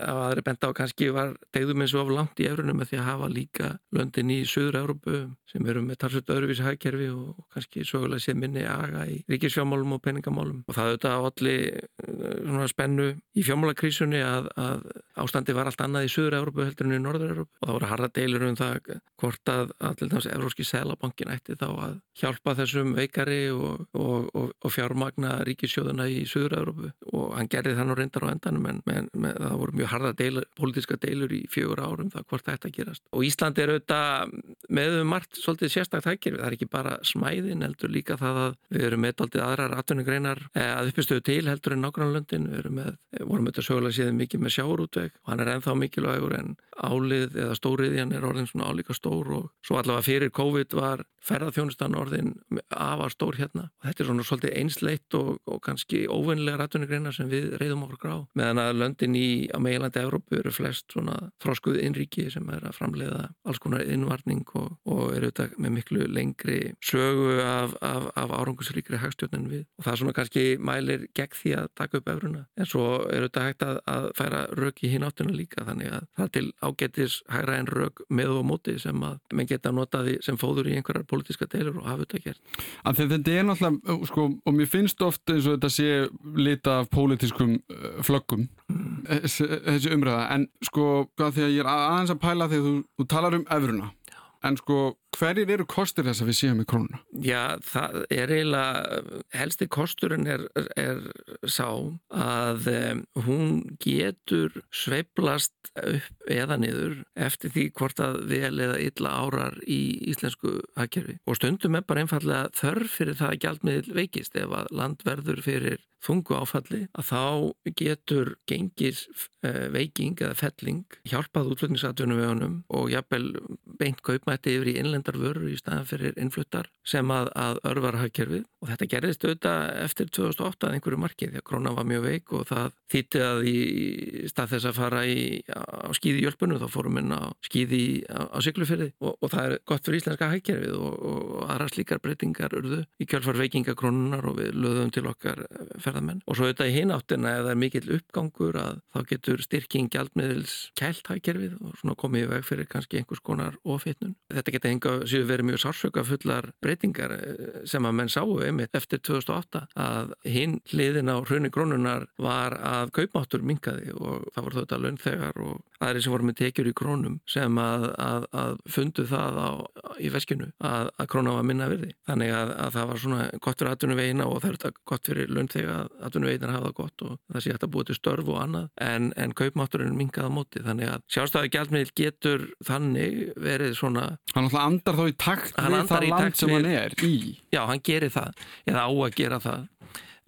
að aðri benda á kannski var tegðum eins og of langt í efrunum með því að hafa líka löndin í Suður-Európu sem eru með talsveit öðruvísi hægkerfi og kannski sögulega sé minni aga í ríkisfjámálum og peningamálum. Og það auðvitað allir svona spennu í fjámálakrísunni að, að ástandi var allt annað í Suður-Európu heldur en í Norður-Európu og það voru harda deilur um það hvort að alltaf Európski Sælabankin ætti þá að hjálpa þessum veikari og, og, og, og fjármagna ríkissjóðuna í Suður-Európu og hann gerði þann og reyndar á endanum en, en með, það voru mjög harda deilur, pólitíska deilur í fjögur árum það hvort þetta gerast. Og Ísland er auðvitað með um margt svolítið sérstakt hækir, það er ekki bara smæðin heldur líka það að við erum með aldrei aðrar atvinnugreinar eh, að uppistöðu til heldur en nágrannlöndin, við vorum auðvitað sögulega séð mikið með sjáurútveg og hann er ennþá mikilvægur en álið eða stóriðjan er orðin svona álíka stór og svo allavega fyrir COVID var ferðarþjónustan orðin afar stór hérna. Og þetta er svona svolítið einsleitt og, og kannski óvennilega rættunigreinar sem við reyðum okkur grá meðan að löndin í á meilandi Európu eru flest svona þróskuð innríki sem er að framleiða alls konar innvarning og, og eru þetta með miklu lengri sögu af, af, af árangusríkri hagstjórnin við. Og það svona kannski mælir gegn því að taka upp efruna en svo eru þetta hægt að, að færa rauk í hinn áttuna líka þannig að það til ágetis hægra en rauk með og móti sem að menn geta notaði sem fóður í einhverjar pólitíska deilur og hafa þetta gert. Að þetta er náttúrulega, sko, og mér finnst ofta eins og þetta sé lita af pólitískum flöggum, mm. þessi umræða, en sko, því að ég er aðeins að pæla þegar þú, þú talar um öfruna, en sko, hverjir eru kostur þess að við séum í krónuna? Já, það er eiginlega, helsti kosturinn er, er sá að um, hún getur sveiblast upp eða niður eftir því hvort að vel eða illa árar í íslensku hagkerfi og stundum er bara einfallega þörf fyrir það að gjaldmiðl veikist ef að land verður fyrir þungu áfalli að þá getur gengis uh, veiking eða felling hjálpað útflutningsatvinnum við honum og jafnvel beint kaupmætti yfir í innlendar vörur í staðan fyrir innfluttar sem að, að örvar hagkerfið. Og þetta gerðist auðvitað eftir 2008 að einhverju marki því að krónan var mjög veik og það þýtti að í stað þess að fara í, á skýði hjálpunum þá fórum við á skýði á, á syklufyrði og, og það er gott fyrir íslenska hagkerfið og, og aðra slíkar breytingar urðu í kjálfar veikingakrónunar og við löðum til okkar ferðamenn. Og svo auðvitað í hináttina ef það er mikill uppgangur að þá getur styrking gjaldmiðils kælt hagkerfið og svona komið í veg fyrir kannski einhvers konar ofitnun. Þetta geta enga séu verið mjög sársöka fullar breytingar sem að menn sáu einmitt eftir 2008 að hinn hliðin á hrunni krónunar var að kaupmáttur minkaði og það voru þetta launþegar og aðri sem voru með tekjur í krónum sem að, að, að fundu það á, í veskinu að, að króna var minna virði. Þannig að það var svona gott fyrir atvinnuvegina og það er þetta gott fyrir launþega að atvinnuvegina hafa það gott og það sé hægt að búið til störf og annað en, en kaupmátturinn minkaði á móti. Þannig að sjálfstæði Hann andar þá í takt við það land sem hann er í. Já, hann gerir það, eða á að gera það.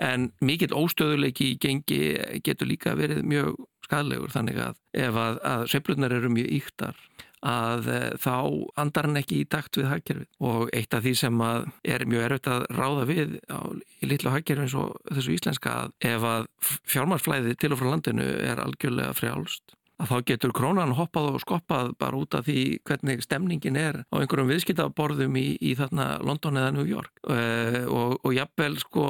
En mikill óstöðuleiki í gengi getur líka verið mjög skadlegur þannig að ef að, að sveiflunar eru mjög yktar að e, þá andar hann ekki í takt við hagkerfið. Og eitt af því sem er mjög erfitt að ráða við á, í litlu hagkerfið eins og þessu íslenska að ef að fjármarsflæði til og frá landinu er algjörlega frjálst að þá getur krónan hoppað og skoppað bara út af því hvernig stemningin er á einhverjum viðskiptaborðum í, í þarna London eða New York uh, og, og jafnvel sko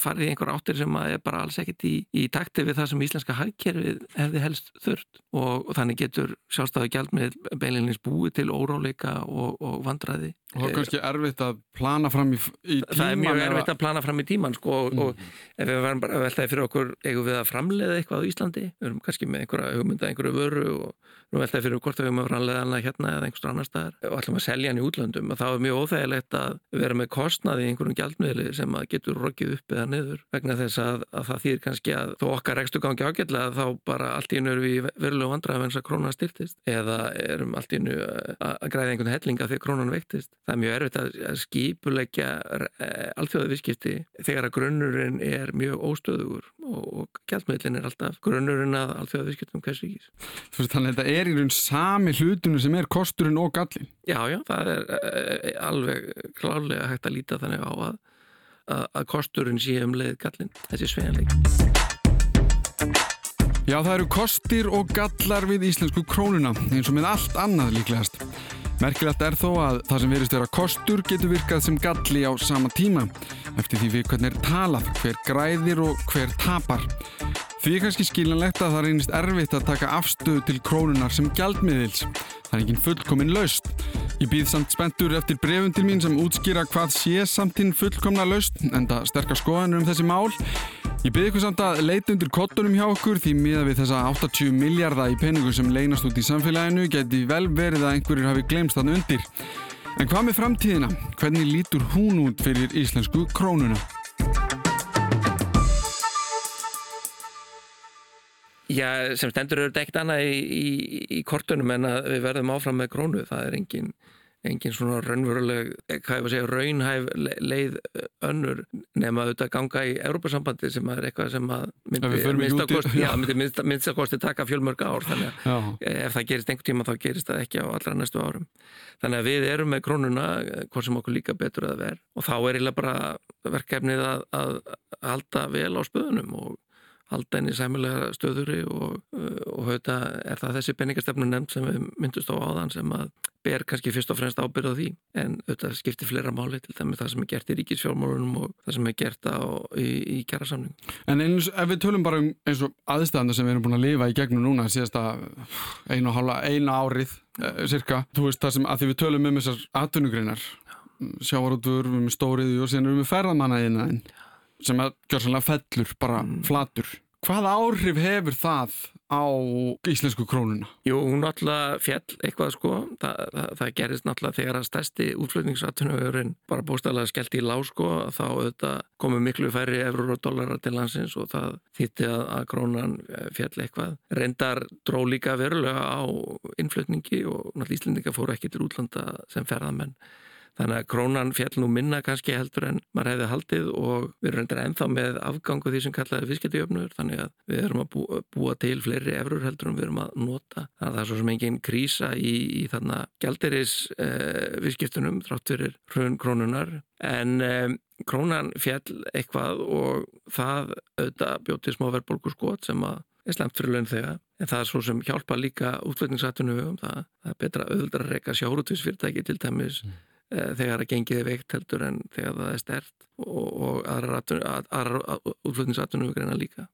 farið í einhver áttir sem er bara alls ekkit í, í takti við það sem íslenska hægkerfið hefði helst þurft og, og þannig getur sjálfstæðu gjald með beilinins búið til óráleika og, og vandræði. Og það er kannski erfitt að plana fram í, í tíman? Það er mjög erfitt að plana fram í tíman sko mm. og ef við varum bara veltaði fyrir okkur eigum við að framleiða eitthvað á Íslandi, við erum kannski með einhverja hugmynda, einhverju vöru og nú veltaði fyrir hvort við höfum að framleiða hana hérna eða einhverstu annar staðar. Og ætlum að selja hann í útlöndum og þá er mjög óþægilegt að vera með kostnaði í einhverjum gjaldmiðli sem að getur rokkið upp eða niður. Vegna þess að, að það þýr kannski að þó okkar ekstu gangi ágætlega þá bara allt í eru við verulega vandrað eins að krónan styrtist eða erum allt í einu að græða einhvern hellinga þegar krónan veiktist. Það er mjög erfitt að skipulegja alþjóðavískipti þegar að grunnurinn er mjög óstöðugur og, og gjaldmiðlinn er alltaf grunnurinn að alþjóðavískiptum hvers ríkis. Þannig að þetta er í raun sami hlutinu sem er kosturinn og gallin. Já, já, það er alveg klárlega hægt að líta þannig á að að, að kosturinn sé um leið gallin, þessi svejanleik. Já, það eru kostir og gallar við íslensku krónuna, eins og með allt annað líklegast. Merkilegt er þó að það sem verist vera kostur getur virkað sem galli á sama tíma, eftir því við hvernig er talað, hver græðir og hver tapar. Því er kannski skiljanlegt að það reynist erfitt að taka afstöðu til krónunar sem gjaldmiðils. Það er enginn fullkominn laust. Ég býð samt spenntur eftir brefum til mín sem útskýra hvað sé samtinn fullkomna laust, enda sterkar skoðanur um þessi mál. Ég byrði ykkur samt að leita undir kottunum hjá okkur því miða við þessa 80 miljardar í peningu sem leynast út í samfélaginu geti vel verið að einhverjir hafi glemst þann undir. En hvað með framtíðina? Hvernig lítur hún út fyrir íslensku krónuna? Já, sem stendur eru ekkert annað í, í, í kortunum en að við verðum áfram með krónu. Það er engin, engin svona raunveruleg, hvað ég var að segja, raunhæf leið önnur nema auðvitað ganga í Európa-sambandi sem er eitthvað sem að myndi minnstakosti taka fjölmörg ár. Þannig að já. ef það gerist einhver tíma þá gerist það ekki á allra næstu árum. Þannig að við erum með krónuna, hvort sem okkur líka betur að vera. Og þá er eiginlega bara verkefnið að, að halda vel á spöðunum og halda henni sæmulega stöðuri og, og hauta er það þessi peningastefnu nefnd sem við myndust á áðan sem að ber kannski fyrst og fremst ábyrða því. En auðvitað skiptir flera máli til dæmi það sem er gert í ríkisfjármálunum og það sem er gert á, í, í kjærasamning. En eins, ef við tölum bara um eins og aðstæðanda sem við erum búin að lifa í gegnum núna síðasta einu, hálfa, einu árið eh, cirka, þú veist það sem að því við tölum um þessar atvinnugreinar sjávarútur, við erum stóriði og síðan erum við ferðamanna sem að gjör sannlega fellur, bara mm. flatur. Hvað áhrif hefur það á íslensku krónuna? Jú, hún náttúrulega fjell eitthvað sko. Þa, það, það gerist náttúrulega þegar að stærsti útflutningsatunauðurinn bara bóstalega skellt í lág sko. Þá auðvitað komu miklu færri eurur og dólarar til landsins og það þýtti að, að krónan eh, fjell eitthvað. Reyndar dró líka verulega á innflutningi og náttúrulega Íslendinga fóru ekki til útlanda sem ferðamenn. Þannig að krónan fjall nú minna kannski heldur en maður hefði haldið og við erum reyndir ennþá með afgangu því sem kallaði fisketiöfnur þannig að við erum að búa, búa til fleiri efrur heldur en við erum að nota. Þannig að það er svo sem engin krísa í, í þarna gældiris eh, viðskiptunum þrátt fyrir hrun krónunar en eh, krónan fjall eitthvað og það auðvitað bjóti smá verðbólku skot sem að er slemt fyrir laun þegar en það er svo sem hjálpa líka útflutningsatunum það, það er betra auðvitað að reyka sjárutusfyrirtæki til dæmis mm þegar að gengið er veikt heldur en þegar það er stert og, og aðra útflutningsatunum greina líka.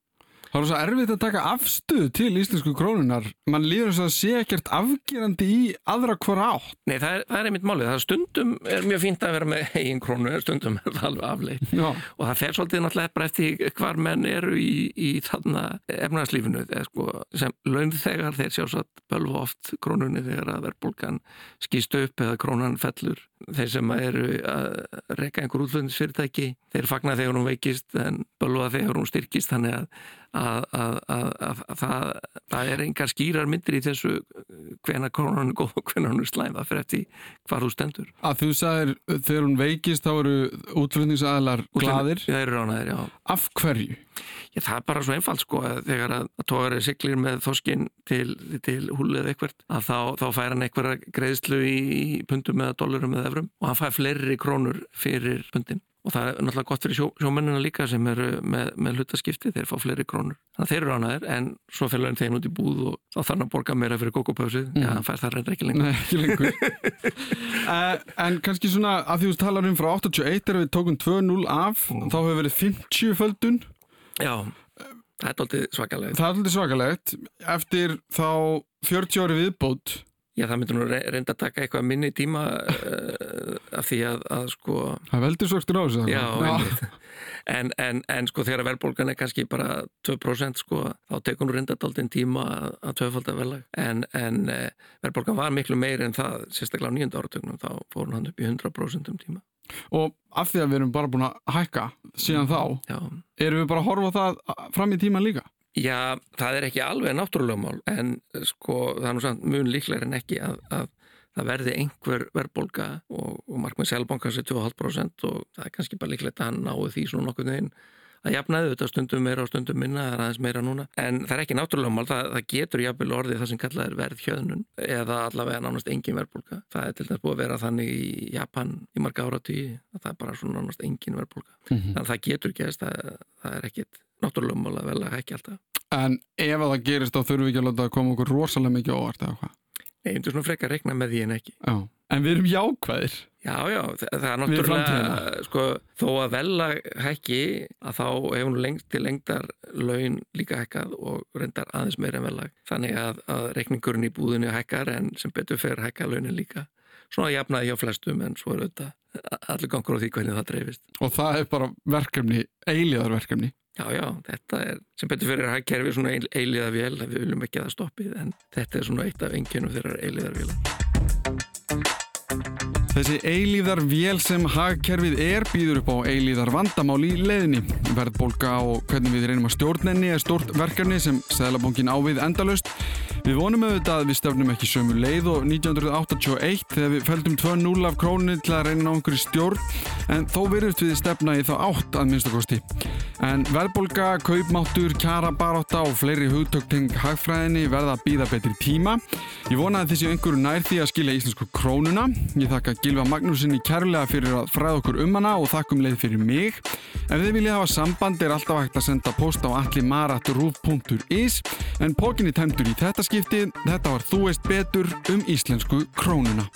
Það er svo erfitt að taka afstuð til íslensku krónunar. Man líður þess að sé ekkert afgerandi í aðra hver átt. Nei, það er, það er einmitt málið. Það stundum er mjög fínt að vera með eigin krónu, stundum er það alveg afleitt. Og það fer svolítið náttúrulega bara eftir hvar menn eru í, í þarna efnarslífinu. Sko, sem launþegar þeir sjá svo bölvu oft krónunni þegar að verðbólkan skýst upp eða krónan fellur. Þeir sem eru að reyka einhver útflutningsfyrirtæki, þeir fagnar þegar hún veikist en bölva þegar hún styrkist þannig að að, að, að, að það, er engar skýrar myndir í þessu hvena konan er góð og hvena hann er slæm. Það fyrir eftir hvað þú stendur. Að þú sagðir þegar hún veikist þá eru útflutningsaðlar gladir ránaðir, já af hverju? Já, það er bara svo einfalt sko að þegar að tógar er siglir með þoskinn til, til húlið eitthvað að þá, þá fær hann eitthvað greiðslu í pundum eða dólarum eða efrum og hann fær fleiri krónur fyrir pundin og það er náttúrulega gott fyrir sjó, sjómennina líka sem eru með, með hlutaskipti, þeir fá fleiri krónur. Þannig að þeir eru ánaðir, en svo fyrir hann þeim út í búð og þá þarf hann að borga meira fyrir kokopöfsið, mm. já, hann fær það reynda ekki lengur. Nei, ekki lengur. Uh, En kannski svona, að því þú talar um frá 81 er við tókum 2-0 af mm. þá hefur verið 50 földun Já, það er alltaf svakalegt. Það er alltaf svakalegt. Eftir þá 40 ári viðbót Já, það myndur nú reynda að taka eitthvað minni tíma uh, af því að, að sko... Það veldur svöxtur á þessu. Já, Já. En, en, en sko þegar verðbólgan er kannski bara 2% sko, þá tekur nú reynda alltaf tíma að, að tvöfalda velag. En, en uh, verðbólgan var miklu meir en það, sérstaklega á nýjönda áratögnum, þá fór hann upp í 100% um tíma. Og af því að við erum bara búin að hækka síðan þá, Já. erum við bara að horfa það fram í tíman líka? Já, það er ekki alveg náttúrulega mál en sko það er nú samt mjög líklega en ekki að, að það verði einhver verðbólka og, og markmið selbankans er 2,5% og það er kannski bara líklegt að hann náu því svona nokkuð inn Það jafnaði þetta stundum meira og stundum minna, það er aðeins meira núna. En það er ekki náttúrulega mál, það, það getur jafnvel orðið það sem kallað er verðhjöðnun eða allavega nánast engin verðbólka. Það er til dæmis búið að vera þannig í Japan í marga ára tíu, það er bara svona nánast engin verðbólka. Mm -hmm. Þannig að það getur gæst, það, það er ekkit náttúrulega mál að vel að ekki alltaf. En ef það gerist þá þurfum við ekki að láta að koma okkur rosalega mikið óvart eða hvað? Nei, ég myndi svona frekka að rekna með því en ekki. Já. En við erum jákvæðir. Já, já, það, það er náttúrulega, sko, þó að vella hækki að þá hefur lengst til lengdar laun líka hækkað og reyndar aðeins meira en vella. Þannig að, að reikningurinn í búðinu hækkar en sem betur fer hækka launin líka. Svona jafnaði hjá flestum en svo er auðvitað allir gangur á því hvernig það dreifist. Og það er bara verkefni, eiliðarverkefni. Já, já, þetta er sem betur fyrir að kerfi svona eiliða vél, við viljum ekki að það stoppið en þetta er svona eitt af enginum þeirra eiliðar vél. Þessi eilíðar vél sem hagkerfið er býður upp á eilíðar vandamál í leðinni. Verðbólka og hvernig við reynum að stjórnenni er stort verkefni sem Sæðalabonkin ávið endalust. Við vonum auðvitað að við stefnum ekki sömu leið og 1981 þegar við feldum 2-0 af krónu til að reyna á einhverju stjórn en þó verðust við stefna í þá átt að minnstakosti. En verðbólka, kaupmáttur, kjara baróta og fleiri hugtökting hagfræðinni verða að býða betri tíma. Ég vona að þessi Gilva Magnúsinni kærlega fyrir að fræða okkur um hana og þakkum leið fyrir mig. Ef þið viljið hafa samband er alltaf hægt að senda post á allimarat.ruf.is en pókinni tæmdur í þetta skiptið. Þetta var Þú veist betur um íslensku krónuna.